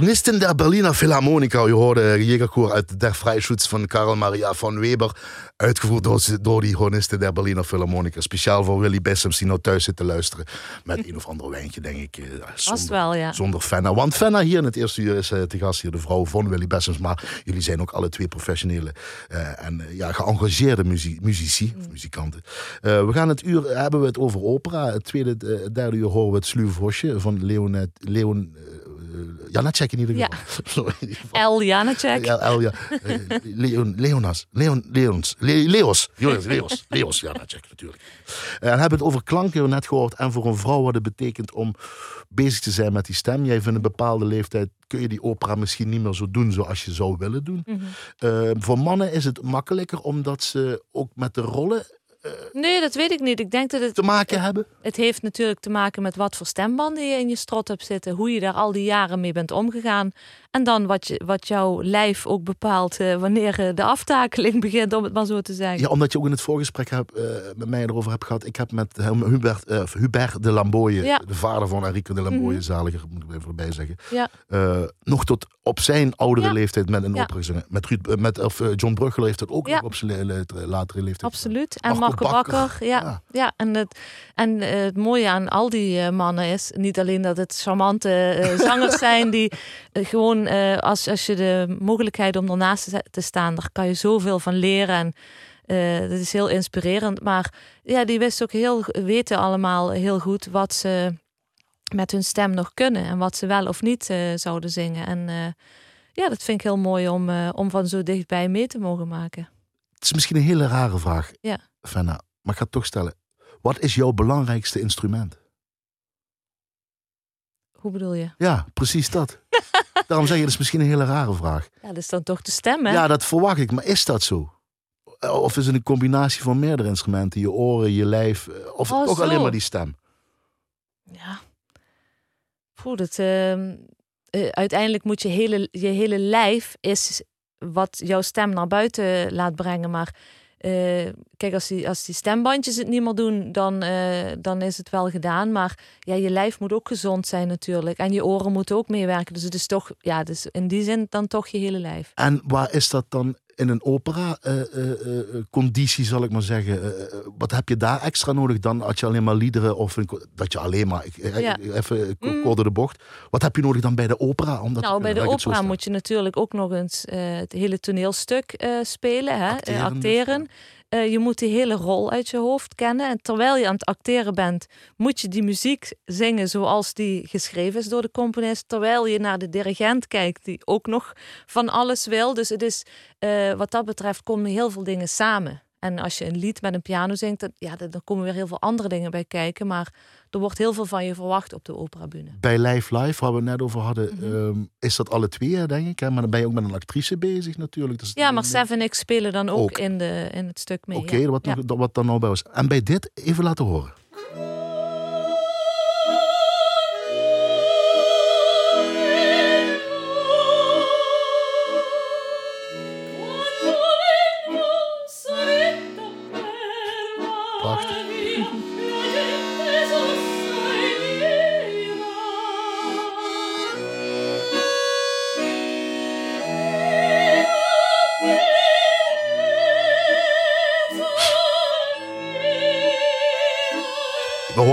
Die hornisten der Berliner Philharmoniker. Je hoorde Jägerkoor uit Der Freischutz van Karl Maria von Weber. Uitgevoerd door, door die hornisten der Berliner Philharmoniker. Speciaal voor Willy Bessems die nou thuis zit te luisteren. Met een of ander wijntje, denk ik. eh,
Vast
Zonder,
wel, ja.
zonder Fenna. Want Fenna hier in het eerste uur is eh, te gast hier de vrouw van Willy Bessems. Maar jullie zijn ook alle twee professionele eh, en ja, geëngageerde muzie- muzici,
Mm.
of muzikanten. Eh, we gaan het uur, hebben we het over opera. Het tweede, derde uur horen we het Sluwvosje van Leon, Leon Janacek in ieder geval.
El Janacek.
Ja, El, ja. Eh, Leon, Leonas, Leon, Leons, Le- Leos, Jonas, Leos, Leos, Janacek natuurlijk. Eh, en hebben het over klanken net gehoord. En voor een vrouw wat het betekent om bezig te zijn met die stem. Jij vindt een bepaalde leeftijd kun je die opera misschien niet meer zo doen zoals je zou willen doen.
Mhm.
Eh, voor mannen is het makkelijker omdat ze ook met de rollen
Nee, dat weet ik niet. Ik denk dat het,
te maken hebben.
het heeft natuurlijk te maken met wat voor stembanden je in je strot hebt zitten. Hoe je daar al die jaren mee bent omgegaan. En dan wat, je, wat jouw lijf ook bepaalt eh, wanneer eh, de aftakeling begint, om het maar zo te zeggen.
Ja, omdat je ook in het voorgesprek eh, met mij erover hebt gehad. Ik heb met Hubert, Hubert de Lamboye,
Ja.
de vader van Enrico de Lamboye,
Mhm.
zaliger, moet ik even erbij zeggen.
Ja.
nog tot op zijn oudere
Ja.
leeftijd met een opera gezongen. Met, Ruud, met of, John Bruggel heeft dat ook nog op zijn le- latere leeftijd.
Absoluut. En
Marco Bakker.
Bakker. Ja,
Ja.
en, het, en het mooie aan al die mannen is niet alleen dat het charmante zangers zijn die eh, gewoon eh, als, als je de mogelijkheid om ernaast te, staan, daar kan je zoveel van leren. En eh, dat is heel inspirerend. Maar ja, die wisten ook heel, weten allemaal heel goed wat ze met hun stem nog kunnen en wat ze wel of niet eh, zouden zingen. En ja, dat vind ik heel mooi om, om van zo dichtbij mee te mogen maken.
Het is misschien een hele rare vraag,
Ja.
Fenna, maar ik ga het toch stellen. Wat is jouw belangrijkste instrument?
Hoe bedoel je?
Ja, precies dat. Daarom zeg je, dat is misschien een hele rare vraag.
Ja, dat is dan toch de stem, hè?
Ja, dat verwacht ik, maar is dat zo? Of is het een combinatie van meerdere instrumenten? Je oren, je lijf, eh, of
Oh, zo.
alleen maar die stem?
Ja. Goed, het, ehm, eh, uiteindelijk moet je hele, je hele lijf is wat jouw stem naar buiten laat brengen. Maar eh, kijk, als die, als die stembandjes het niet meer doen, dan, eh, dan is het wel gedaan. Maar ja, je lijf moet ook gezond zijn natuurlijk. En je oren moeten ook meewerken. Dus het is toch, ja, dus in die zin dan toch je hele lijf.
En waar is dat dan in een opera-conditie, zal ik maar zeggen? Wat heb je daar extra nodig dan als je alleen maar liederen of een, dat je alleen maar, ik, ja. even mm. kort de bocht. Wat heb je nodig dan bij de opera?
Omdat, nou, bij de opera moet je natuurlijk ook nog eens het hele toneelstuk spelen, hè? acteren. acteren. Uh, je moet die hele rol uit je hoofd kennen. En terwijl je aan het acteren bent, moet je die muziek zingen zoals die geschreven is door de componist. Terwijl je naar de dirigent kijkt, die ook nog van alles wil. Dus het is, uh, wat dat betreft, komen heel veel dingen samen. En als je een lied met een piano zingt, dan, ja, dan komen weer heel veel andere dingen bij kijken. Maar er wordt heel veel van je verwacht op de operabühne.
Bij Live Live, waar we het net over hadden, mm -hmm. is dat alle twee, denk ik. Hè? Maar dan ben je ook met een actrice bezig natuurlijk. Dus
ja, maar Seven X spelen dan ook, ook, In, de, in het stuk mee.
Oké, okay, ja. wat, ja. wat dan nou bij was. En bij dit even laten horen.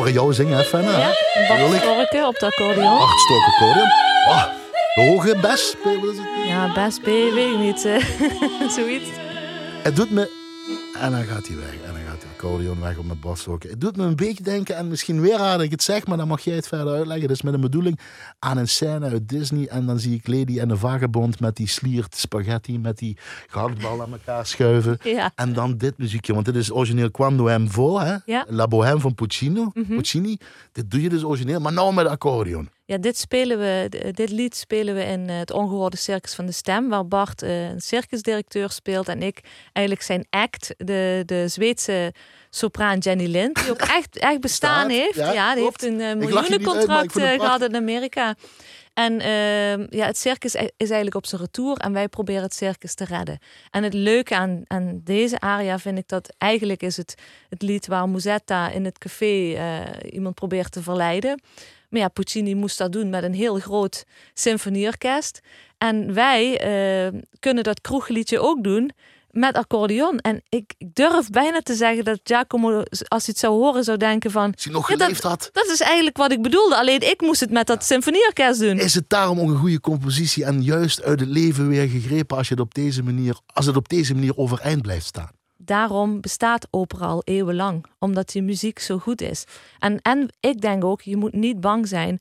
Horen jou zingen, hè, Fenna?
Ja, Bart op de accordeon.
Acht accordeon. Oh, de hoge bes.
Ja, bes B, weet ik niet. Zoiets.
Het doet me... En dan gaat hij weg accordeon weg op mijn. Het doet me een beetje denken, en misschien weer aan dat ik het zeg, maar dan mag jij het verder uitleggen. Dus met een bedoeling aan een scène uit Disney. En dan zie ik Lady en de Vagebond met die sliert spaghetti, met die gehaktbal aan elkaar schuiven.
Ja.
En dan dit muziekje, want dit is origineel Quando hem vol, hè?
Ja.
La Bohème van Puccino, mm -hmm. Puccini. Dit doe je dus origineel, maar nou met accordeon.
Ja, dit, spelen we, dit lied spelen we in het ongehoorde circus van de stem, waar Bart een circusdirecteur speelt en ik eigenlijk zijn act, de, de Zweedse sopraan Jenny Lind, die ook echt, echt bestaan heeft. Ja, ja die heeft een miljoenencontract gehad in Amerika. En uh, ja, het circus is eigenlijk op zijn retour en wij proberen het circus te redden. En het leuke aan, aan deze aria vind ik dat eigenlijk is het, het lied waar Musetta in het café uh, iemand probeert te verleiden. Maar ja, Puccini moest dat doen met een heel groot symfonieorkest. En wij uh, kunnen dat kroegliedje ook doen met accordeon. En ik, durf bijna te zeggen dat Giacomo, als hij het zou horen, zou denken van...
Als hij nog geleefd
dat,
had.
Dat is eigenlijk wat ik bedoelde. Alleen ik moest het met dat ja. symfonieorkest doen.
Is het daarom ook een goede compositie en juist uit het leven weer gegrepen als, je het op deze manier, als het op deze manier overeind blijft staan?
Daarom bestaat opera al eeuwenlang. Omdat die muziek zo goed is. En, en ik denk ook, je moet niet bang zijn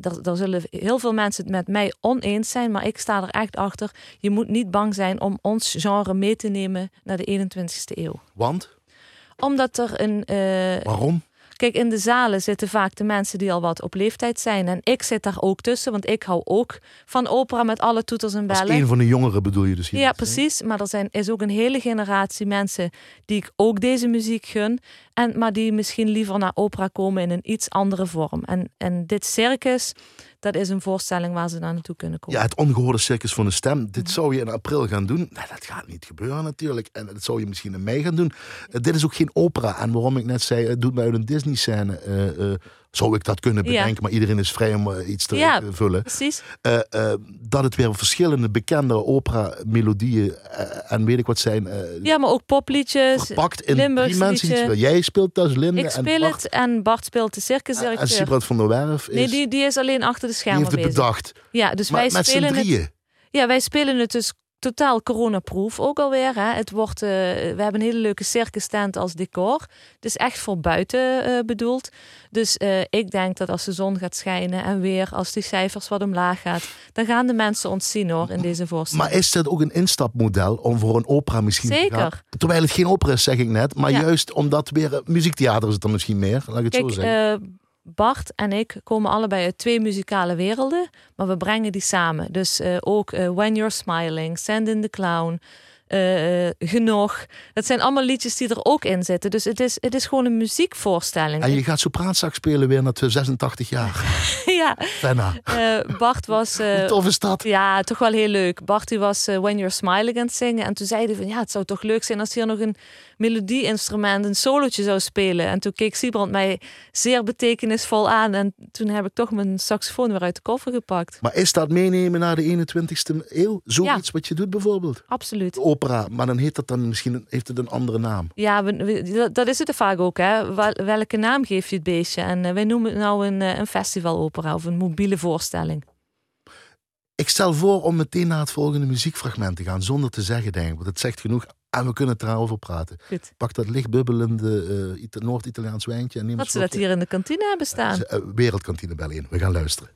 daar, zullen heel veel mensen het met mij oneens zijn, maar ik sta er echt achter. Je moet niet bang zijn om ons genre mee te nemen naar de 21ste eeuw.
Want?
Omdat er een. Uh,
Waarom?
Kijk, in de zalen zitten vaak de mensen die al wat op leeftijd zijn. En ik zit daar ook tussen, want ik hou ook van opera met alle toeters en bellen. Als
een van de jongeren bedoel je dus hier?
Ja, precies. Maar er zijn, is ook een hele generatie mensen die ik ook deze muziek gun. En, maar die misschien liever naar opera komen in een iets andere vorm. En, en dit circus, dat is een voorstelling waar ze naar naartoe kunnen komen.
Ja, het ongehoorde circus van de stem. Dit zou je in april gaan doen. Nee, dat gaat niet gebeuren natuurlijk. En dat zou je misschien in mei gaan doen. Uh, dit is ook geen opera. En waarom ik net zei, het doet mij uit een Disney-scène. Uh, zou ik dat kunnen bedenken, ja. maar iedereen is vrij om iets te
ja,
vullen.
Precies.
dat het weer verschillende bekende opera-melodieën en weet ik wat zijn.
ja, maar ook popliedjes.
Verpakt in drie mensen. Jij speelt dus Linde
Ik speel
en Bart.
het en Bart speelt de circusdirecteur.
En Siebrand van der Werf is...
Nee, die, die is alleen achter de schermen
Die heeft het bedacht.
Ja, dus
maar,
wij
met
spelen
drieën.
het. Ja, wij spelen het dus totaal coronaproof ook alweer. Hè. Het wordt, uh, we hebben een hele leuke circus tent als decor. Het is echt voor buiten uh, bedoeld. Dus uh, ik denk dat als de zon gaat schijnen en weer als die cijfers wat omlaag gaat, dan gaan de mensen ons zien hoor in deze voorstelling.
Maar is dat ook een instapmodel om voor een opera misschien
Zeker.
te gaan? Terwijl het geen opera is, zeg ik net. Maar
Ja.
juist omdat weer muziektheater is het dan misschien meer. Laat ik het
Kijk,
zo zeggen.
Bart en ik komen allebei uit twee muzikale werelden, maar we brengen die samen. Dus eh, ook eh, When You're Smiling, Send in the Clown, eh, Genoeg. Dat zijn allemaal liedjes die er ook in zitten. Dus het is, het is gewoon een muziekvoorstelling.
en je gaat sopraansax spelen weer na 86 jaar.
ja. Eh, Bart was...
is dat?
ja, toch wel heel leuk. Bart die was When You're Smiling aan het zingen. En toen zei hij van ja, het zou toch leuk zijn als hier nog een melodie-instrument, een solootje zou spelen. En toen keek Siebrand mij zeer betekenisvol aan. En toen heb ik toch mijn saxofoon weer uit de koffer gepakt.
Maar is dat meenemen naar de 21ste eeuw? Zoiets wat je doet bijvoorbeeld?
Absoluut.
Opera, maar dan heet dat dan misschien heeft het een andere naam.
Ja, we- we- dat- is het vaak ook. Hè? Wel- Welke naam geef je het beestje? En eh, wij noemen het nou een, eh, een festivalopera of een mobiele voorstelling.
Ik stel voor om meteen naar het volgende muziekfragment te gaan, zonder te zeggen, denk ik. Want het zegt genoeg en we kunnen het erover praten.
Goed.
Pak dat lichtbubbelende eh, Ita- Noord-Italiaans wijntje en neem
Dat
een
ze dat hier in de kantine hebben staan.
Eh, Wereldkantine bel in. We gaan luisteren.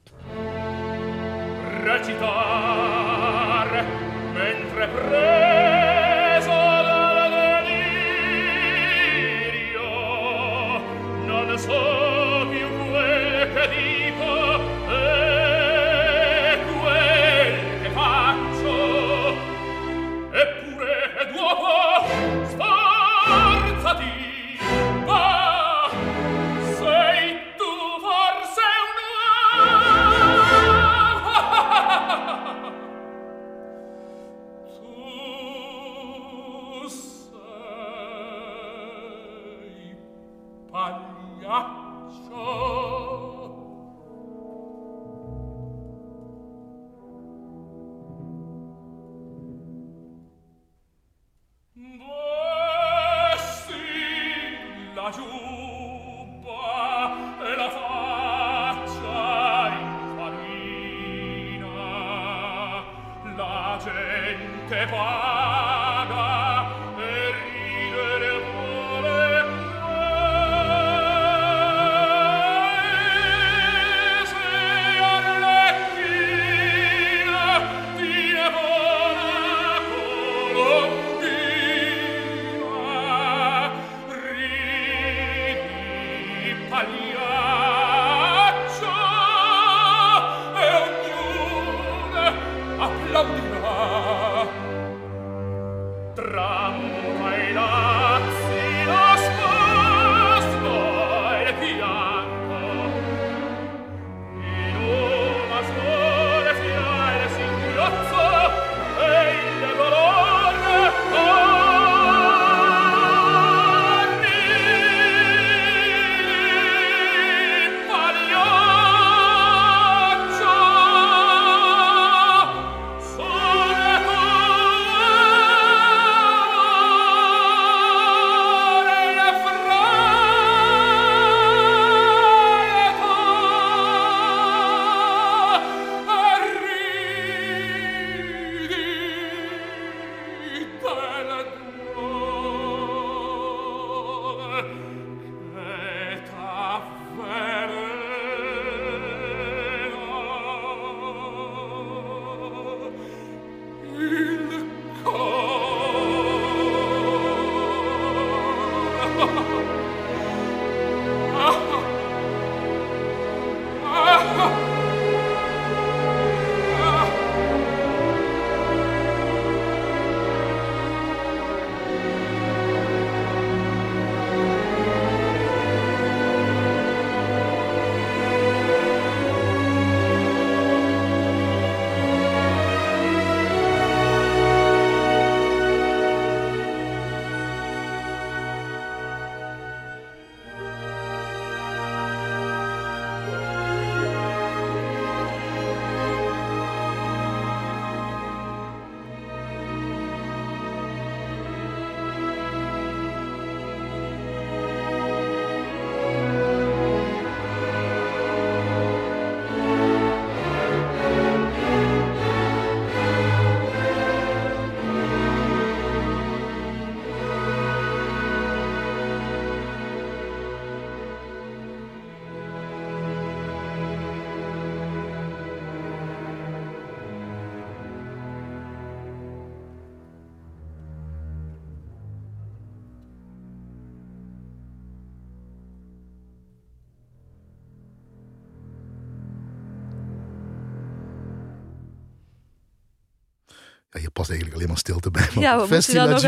Ja, je past eigenlijk alleen maar stilte bij. maar
Ja,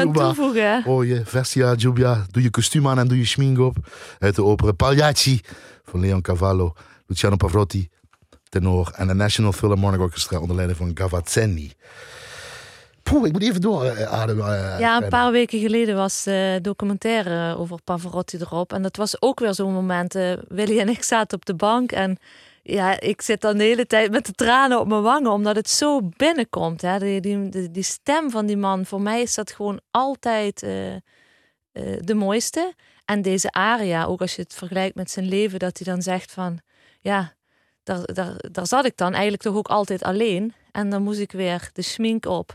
Juba.
toevoegen? hè?
Oh je, Vestia Giubia, doe je kostuum aan en doe je schmink op. Uit de opera Pagliacci van Leon Cavallo, Luciano Pavarotti.
tenor. En de National Philharmonic Orchestra onder leiding van Gavazzeni. Poeh, ik moet even door eh, ademen. eh,
Ja, een paar weken geleden was eh documentaire over Pavarotti erop. En dat was ook weer zo'n moment. Willy en ik zaten op de bank en ja, ik zit dan de hele tijd met de tranen op mijn wangen, omdat het zo binnenkomt. Hè? Die, die, die, stem van die man, voor mij is dat gewoon altijd eh, eh, de mooiste. En deze aria, ook als je het vergelijkt met zijn leven, dat hij dan zegt van, ja, daar, daar, daar zat ik dan eigenlijk toch ook altijd alleen. En dan moest ik weer de schmink op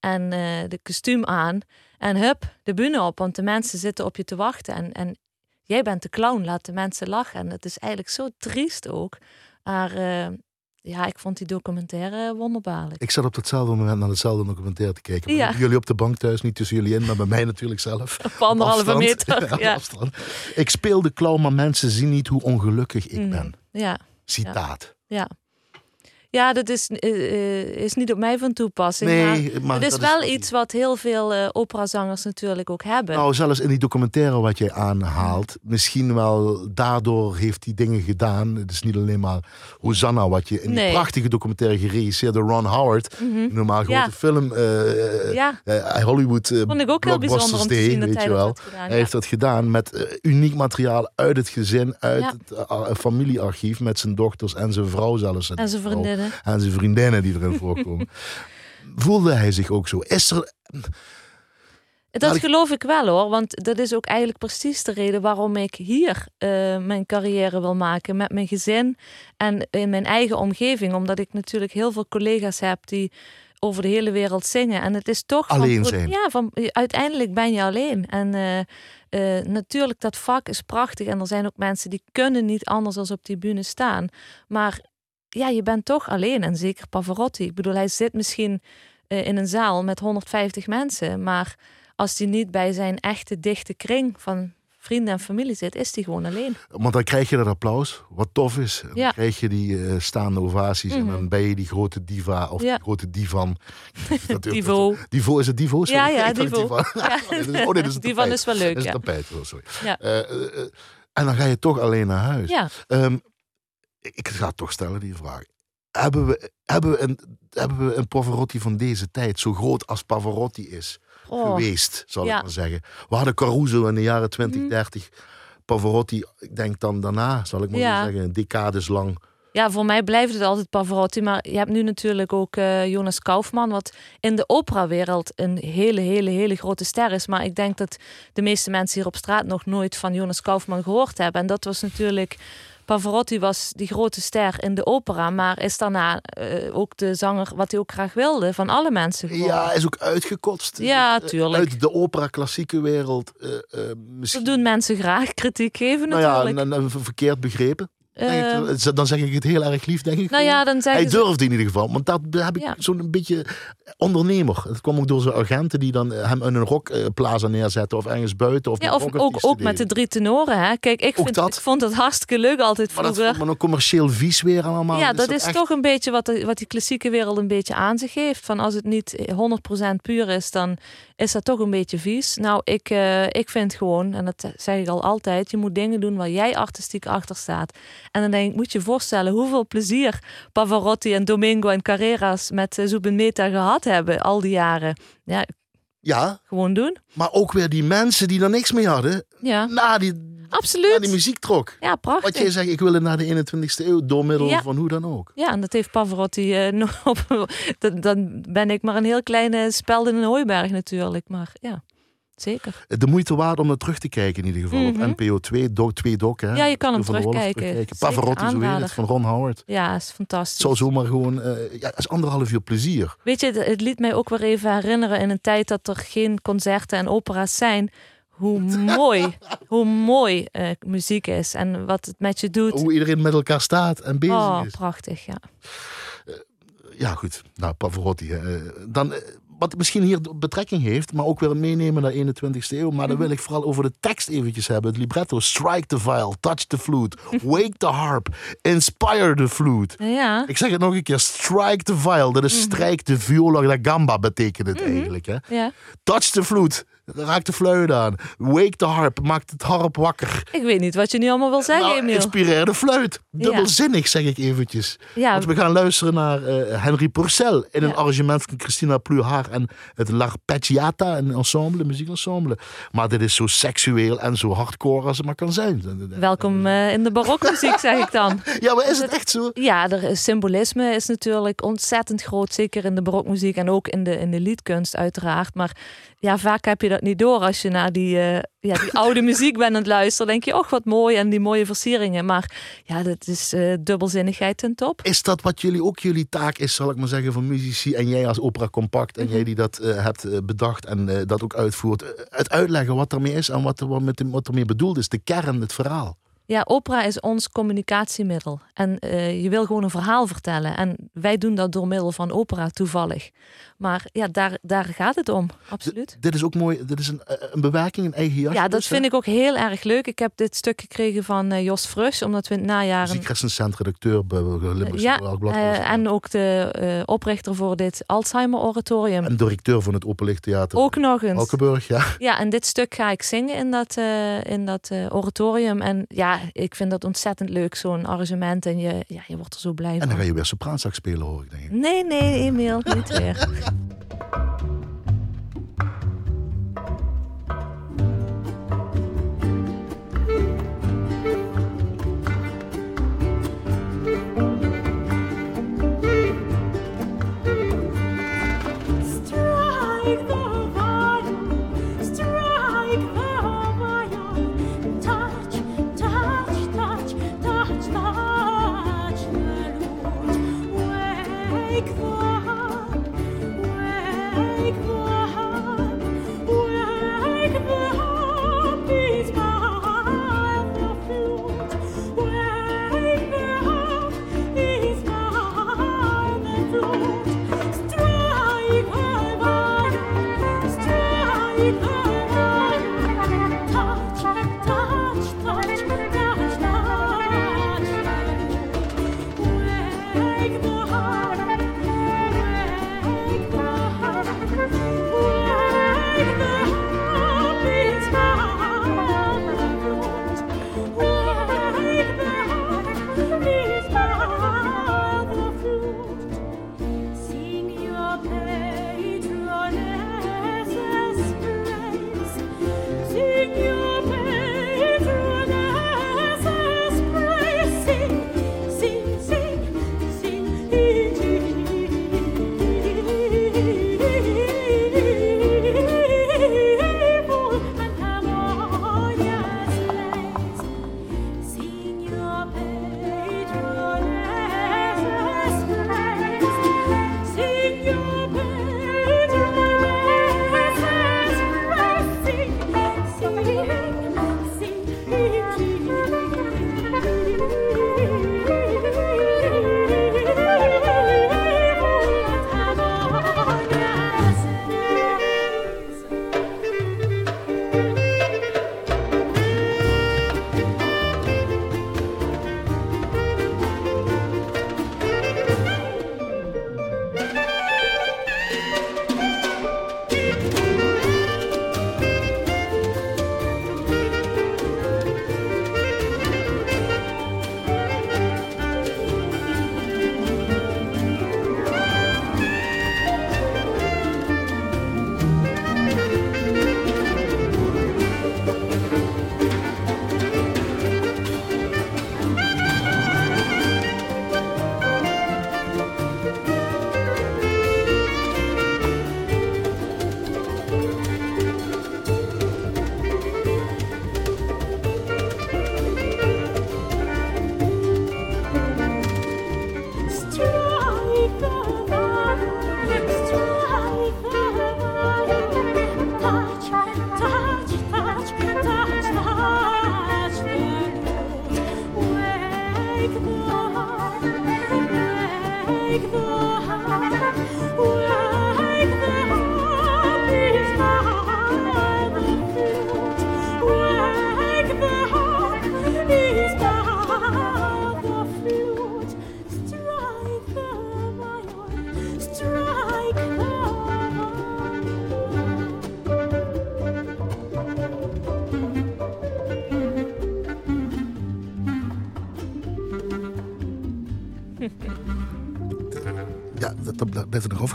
en eh, de kostuum aan. En hup, de bühne op, want de mensen zitten op je te wachten. En, en jij bent de clown, laat de mensen lachen. En het is eigenlijk zo triest ook. Maar eh, ja, ik vond die documentaire wonderbaarlijk.
Ik zat op datzelfde moment naar hetzelfde documentaire te kijken.
Ja.
Jullie op de bank thuis, niet tussen jullie in, maar bij mij natuurlijk zelf.
Op anderhalve meter.
Ja,
Ja.
afstand. Ik speel de clown, maar mensen zien niet hoe ongelukkig ik
Mm,
ben.
ja,
Citaat.
ja. Ja, dat is, eh, eh, is niet op mij van toepassing. maar
Nee, maar
het is wel iets wat heel veel eh, operazangers natuurlijk ook hebben.
Nou, zelfs in die documentaire wat jij aanhaalt, misschien wel daardoor heeft hij dingen gedaan. Het is niet alleen maar Hosanna, wat je in die
Nee.
prachtige documentaire geregisseerd door Ron Howard, normaal grote
Ja.
film,
ja,
Hollywood eh,
vond ik ook heel bijzonder om te zien dat
weet
hij
je wel.
gedaan.
Hij
ja.
heeft dat gedaan met uniek materiaal uit het gezin, uit het familiearchief, met zijn dochters en zijn vrouw zelfs.
En zijn vriendinnen.
En zijn vriendinnen die erin voorkomen. Voelde hij zich ook zo? Is er...
Dat geloof ik wel hoor, want dat is ook eigenlijk precies de reden waarom ik hier eh, mijn carrière wil maken met mijn gezin en in mijn eigen omgeving, omdat ik natuurlijk heel veel collega's heb die over de hele wereld zingen en het is toch van-
Alleen zijn.
Ja, van uiteindelijk ben je alleen en eh, eh, natuurlijk dat vak is prachtig en er zijn ook mensen die kunnen niet anders dan op die bühne staan, maar ja, je bent toch alleen en zeker Pavarotti. Ik bedoel, hij zit misschien eh, in een zaal met 150 mensen, maar als hij niet bij zijn echte dichte kring van vrienden en familie zit, is hij gewoon alleen.
Want dan krijg je dat applaus, wat tof is. En Dan
Ja.
krijg je die eh, staande ovaties en
Mhm.
dan ben je die grote diva of
Ja.
die grote divan. Dat-
Divo.
Divo, is het Divo? Sorry.
Ja, ja,
Ik
Divo.
divan.
Ja.
Oh, oh, nee, dit is een
Die van
tapijt.
is wel leuk,
Dat is
ja.
tapijt, oh, sorry.
Ja.
Eh, en dan ga je toch alleen naar huis.
Ja,
Ehm, ik ga toch stellen die vraag. Hebben we, hebben, we een, hebben we een Pavarotti van deze tijd, zo groot als Pavarotti is,
oh,
geweest, zal
Ja.
ik maar zeggen. We hadden Caruso in de jaren 20,
Mhm.
30. Pavarotti, ik denk dan daarna, zal ik maar
Ja.
zeggen, decades lang.
ja, voor mij blijft het altijd Pavarotti. Maar je hebt nu natuurlijk ook eh, Jonas Kaufman, wat in de operawereld een hele, hele, hele grote ster is. Maar ik denk dat de meeste mensen hier op straat nog nooit van Jonas Kaufman gehoord hebben. En dat was natuurlijk... Pavarotti was die grote ster in de opera, maar is daarna eh, ook de zanger wat hij ook graag wilde van alle mensen geworden.
Ja, is ook uitgekotst.
Ja,
Eh,
tuurlijk.
Uit de opera-klassieke wereld. eh, eh, misschien,
Dat doen mensen graag, kritiek geven
nou ja,
natuurlijk.
en, en verkeerd begrepen. Denk ik,
Eh,
dan zeg ik het heel erg lief, denk ik.
nou
gewoon.
ja, dan
Hij
ze...
durfde in ieder geval. Want dat heb ik
Ja.
zo'n beetje ondernemer. Het kwam ook door zijn agenten die dan hem in een rockplaza neerzetten. Of ergens buiten. Of,
Ja, of ook, ook met de drie tenoren. Hè? Kijk, ik, vind,
dat.
ik vond het hartstikke leuk altijd
Maar dat
vroeger.
vond me een commercieel vies weer allemaal.
ja, dat is
echt-
toch een beetje wat, de, wat die klassieke wereld een beetje aan zich heeft. Van als het niet 100% puur is, dan is dat toch een beetje vies. Nou, ik, eh, ik vind gewoon, en dat zeg ik al altijd, je moet dingen doen waar jij artistiek achter staat. En dan denk ik, moet je je voorstellen hoeveel plezier Pavarotti en Domingo en Carreras met uh, Zubin Mehta gehad hebben al die jaren. Ja,
Ja,
gewoon doen.
maar ook weer die mensen die er niks mee hadden.
Ja,
Na die, na
absoluut.
die muziek trok.
Ja, prachtig.
Wat jij zegt, ik wil het naar de 21ste eeuw. Door middel
Ja.
van hoe dan ook.
Ja, en dat heeft Pavarotti eh, nog op. Dan, dan ben ik maar een heel kleine speld in een hooiberg natuurlijk. Maar ja, zeker.
De moeite waard om naar terug te kijken in ieder geval. Op NPO 2, Doc 2 Doc. Hè?
Ja, je kan hem terugkijken.
Pavarotti, zo heet het, van Ron Howard.
Ja, is fantastisch.
zal zomaar gewoon... eh ja, het is anderhalf uur plezier.
Weet je, het, liet mij ook weer even herinneren in een tijd dat er geen concerten en opera's zijn. Hoe mooi, hoe mooi eh, muziek is en wat het met je doet.
Hoe iedereen met elkaar staat en bezig
Oh,
is.
prachtig, ja.
Ja, goed. Nou, Pavarotti. eh, dan, eh, wat misschien hier betrekking heeft, maar ook weer meenemen naar 21ste eeuw. Maar dan
Mhm.
wil ik vooral over de tekst eventjes hebben. Het libretto. Strike the viol, touch the flute, wake the harp, inspire the flute.
Ja,
Ik zeg het nog een keer. Strike the viol. Dat is strijk de viola da gamba betekent het eigenlijk. Hè?
ja.
Touch the flute. Raak de fluit aan. Wake the harp. Maak het harp wakker.
Ik weet niet wat je nu allemaal wil zeggen,
Nou,
Emiel.
inspireer de fluit. Dubbelzinnig, zeg ik eventjes.
Ja,
Want we gaan luisteren naar eh, Henry Purcell in een arrangement van Christina Pluhar en het L'Arpeggiata, een ensemble, een muziekensemble. Maar dit is zo seksueel en zo hardcore als het maar kan zijn.
welkom eh, in de barokmuziek, zeg ik dan.
Ja, maar is het echt zo?
Ja, er is symbolisme is natuurlijk ontzettend groot, zeker in de barokmuziek en ook in de, in de liedkunst uiteraard. Maar ja, vaak heb je dat niet door als je naar die, eh, ja, die oude muziek bent aan het luisteren. denk je, och wat mooi en die mooie versieringen. Maar ja, dat is eh, dubbelzinnigheid ten top.
Is dat wat jullie ook jullie taak is, zal ik maar zeggen, van muzici en jij als opera compact en jij die dat eh, hebt bedacht en eh, dat ook uitvoert, het uitleggen wat ermee is en wat, er, wat, met, wat ermee bedoeld is, de kern, het verhaal.
Ja, opera is ons communicatiemiddel. En eh, je wil gewoon een verhaal vertellen. En wij doen dat door middel van opera toevallig. Maar ja, daar, daar gaat het om. Absoluut.
Dit is ook mooi, dit is een, eh, een bewerking, een eigen jasje.
Ja, dat
dus, hè?
vind ik ook heel erg leuk. Ik heb dit stuk gekregen van eh, Jos Frus, omdat we in het najaar... een-
Muziekrecensent, redacteur bij Limburgse
Ja,
Dagblad.
eh, en ook de oprichter voor dit Alzheimer Oratorium.
En directeur van het Openlichttheater.
Ook nog eens.
Valkenburg, ja.
Ja, en dit stuk ga ik zingen in dat, eh, in dat oratorium. En ja, ik vind dat ontzettend leuk, zo'n arrangement. En je, ja, je wordt er zo blij
En
van.
dan ga je weer sopraanzak spelen, hoor ik, denk ik.
Nee, nee, Emiel, niet weer.
Música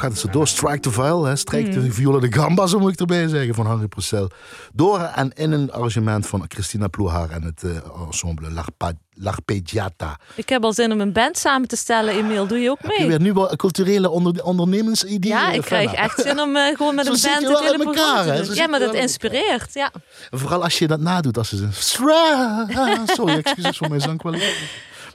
Gaat het zo door. Strike the Viol, hè. Strijk de viola de gamba, zo moet ik erbij zeggen, van Henri Purcell. Door en in een arrangement van Christina Ploehaar en het eh, ensemble L'Arpa- L'Arpeggiata.
Ik heb al zin om een band samen te stellen, Emiel. Doe je ook
Heb je
mee?
weer nu wel culturele onder, ondernemersideeën?
Ja, ik
Fenna?
krijg echt zin om eh, gewoon met
Zo
een band
wel
hele
elkaar,
te doen. Ja, maar dat inspireert. Ja.
En Vooral als je dat nadoet, als ze Sorry, excuses voor mijn zangkwaliteit.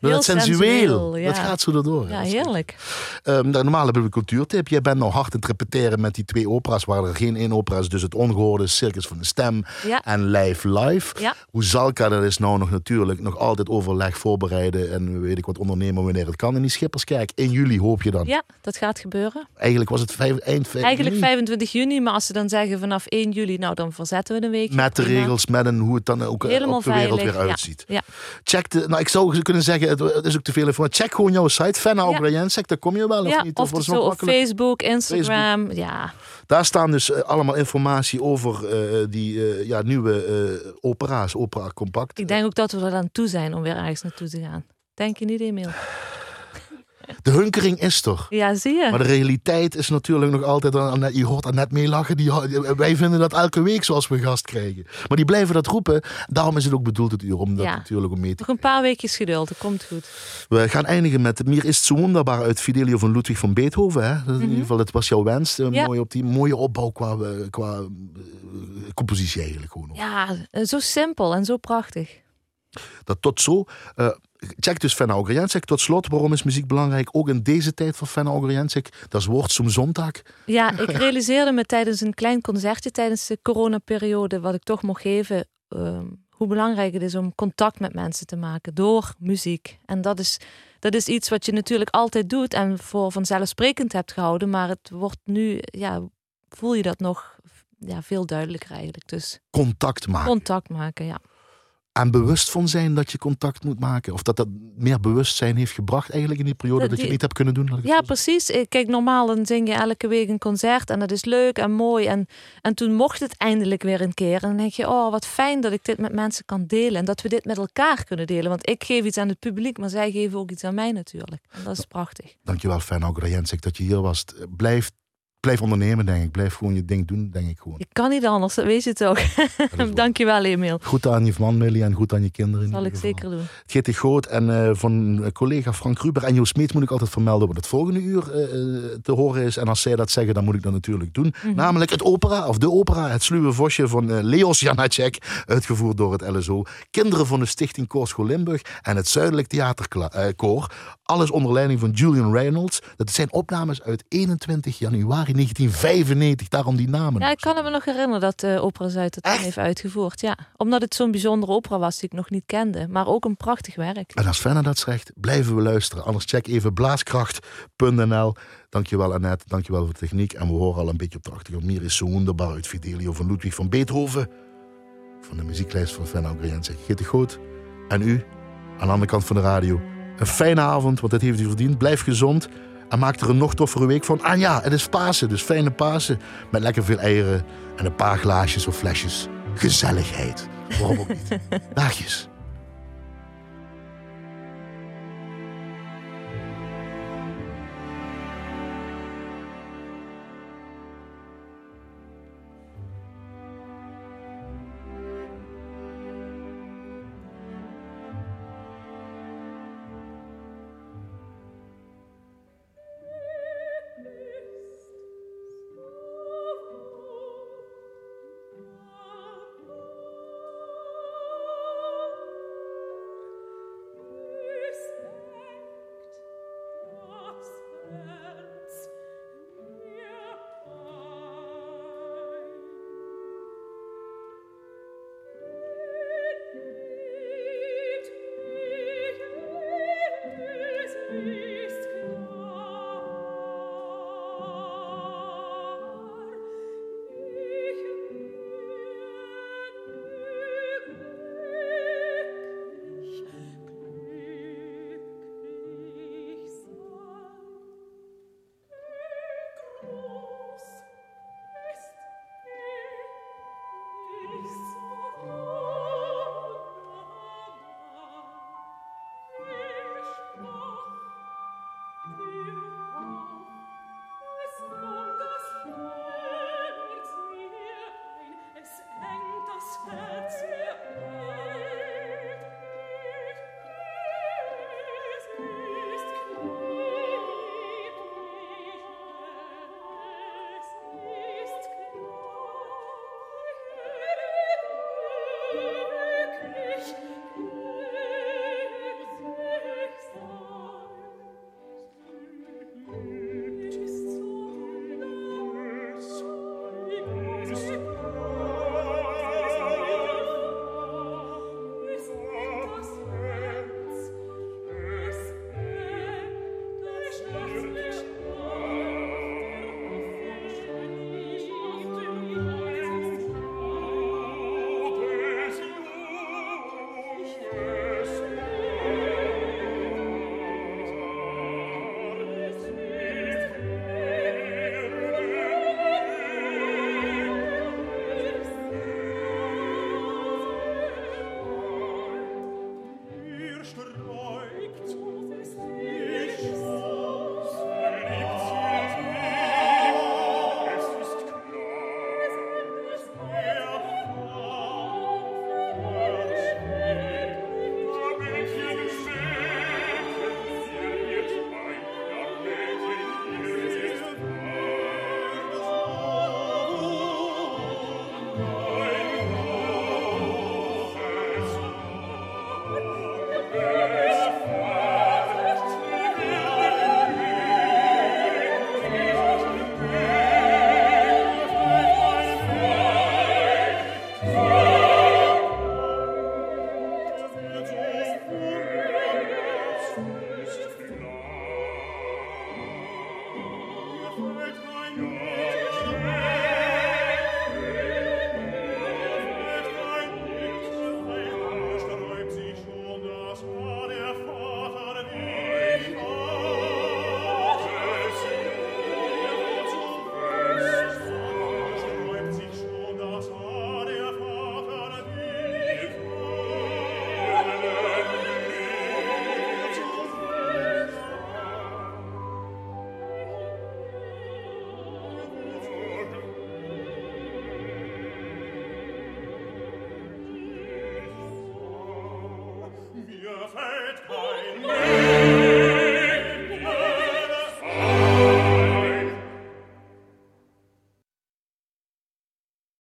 Heel
dat sensueel,
ja.
dat gaat zo erdoor.
ja, heerlijk.
Ehm, normaal hebben we een cultuurtip. Jij bent nou hard aan het repeteren met die twee opera's, waar er geen één opera is. Dus het ongehoorde Circus van de Stem
Ja.
en Live Live.
Ja.
Hoe Zalka, dat is nou nog natuurlijk nog altijd overleg voorbereiden en weet ik wat ondernemen wanneer het kan in die Schipperskerk. In juli hoop je dan.
Ja, dat gaat gebeuren.
Eigenlijk was het vijf, eind vijf
Eigenlijk
juni.
25 juni, maar als ze dan zeggen vanaf 1 juli, nou dan verzetten we een week.
Met de regels, met een, hoe het dan ook eh,
Helemaal
op de wereld
veilig.
weer uitziet.
Ja.
Check de, nou ik zou kunnen zeggen, het, is ook te veel voor. Check gewoon jouw site, Fenna
Ja.
Daar kom je wel of
Ja,
niet?
of
wordt
dus zo? Facebook, Instagram. Ja,
Daar staan dus eh, allemaal informatie over eh, die eh, ja, nieuwe opera's, opera compact.
ik denk ook dat we er aan toe zijn om weer ergens naartoe te gaan. Denk je niet, Emiel?
De hunkering is er.
Ja, zie je.
Maar de realiteit is natuurlijk nog altijd, Annette, je hoort net mee lachen, die, wij vinden dat elke week zoals we gast krijgen. Maar die blijven dat roepen, daarom is het ook bedoeld het uur, om dat
Ja.
natuurlijk om mee te
Nog een paar weekjes geduld, dat komt goed.
We gaan eindigen met Mir is zo wonderbaar uit Fidelio van Ludwig van Beethoven. Hè? In ieder geval, dat was jouw wens. eh,
Mhm. Ja.
Mooi op die mooie opbouw qua, eh, qua eh, compositie eigenlijk gewoon.
Ja, eh, zo simpel en zo prachtig.
Dat tot zo. eh, check dus Fenna Ogrjensek. Tot slot, waarom is muziek belangrijk? Ook in deze tijd van Fenna Ogrjensek. Dat is woord zo'n zondag.
Ja, ik realiseerde me tijdens een klein concertje tijdens de coronaperiode, wat ik toch mocht geven, ehm, hoe belangrijk het is om contact met mensen te maken door muziek. En dat is, dat is iets wat je natuurlijk altijd doet en voor vanzelfsprekend hebt gehouden, maar het wordt nu, ja, voel je dat nog ja, veel duidelijker eigenlijk. Dus
Contact maken.
contact maken, ja.
En bewust van zijn dat je contact moet maken. Of dat dat meer bewustzijn heeft gebracht eigenlijk in die periode
Dat
dat, je
die-
niet hebt kunnen doen.
Ja, precies. Eh, Kijk, normaal dan zing je elke week een concert en dat is leuk en mooi. En, en toen mocht het eindelijk weer een keer. En dan denk je, oh, wat fijn dat ik dit met mensen kan delen. En dat we dit met elkaar kunnen delen. Want ik geef iets aan het publiek, maar zij geven ook iets aan mij natuurlijk. En dat is prachtig.
Dankjewel, Fenna Ogrjensek, dat je hier was. Blijf, blijf ondernemen, denk ik. Blijf gewoon je ding doen, denk ik gewoon.
Je kan niet anders, dat weet je toch.
waar.
Dankjewel, Emiel.
Goed aan je man, Millie, en goed aan je kinderen. in
Dat zal ik zeker doen.
GT Groot en eh, van collega Frank Ruber en Joost Smeets moet ik altijd vermelden wat het volgende uur eh, eh, te horen is. En als zij dat zeggen, dan moet ik dat natuurlijk doen.
Mhm.
Namelijk het opera, of de opera, het sluwe vosje van eh, Leos Janacek, uitgevoerd door het LSO. Kinderen van de Stichting Koorschool Limburg en het Zuidelijk Theaterkoor. Alles onder leiding van Julian Reynolds. Dat zijn opnames uit 21 januari 1995, daarom die namen.
Ja, ik kan me nog herinneren dat uh, Opera Zuid het heeft uitgevoerd. Ja, omdat het zo'n bijzondere opera was die ik nog niet kende. Maar ook een prachtig werk.
En als Fenna dat zegt, blijven we luisteren. Anders check even blaaskracht.nl. Dankjewel Annette, dankjewel voor de techniek. En we horen al een beetje op de achtergrond. Mir is zo wonderbaar uit Fidelio van Ludwig van Beethoven. Van de muzieklijst van Fenna Ogriense. Geet het goed. En u, aan de andere kant van de radio. Een fijne avond, want dat heeft u verdiend. Blijf gezond. En maak er een nog toffere week van. Ah ja, het is Pasen, dus fijne Pasen. Met lekker veel eieren en een paar glaasjes of flesjes. Gezelligheid. Waarom ook niet. Daagjes.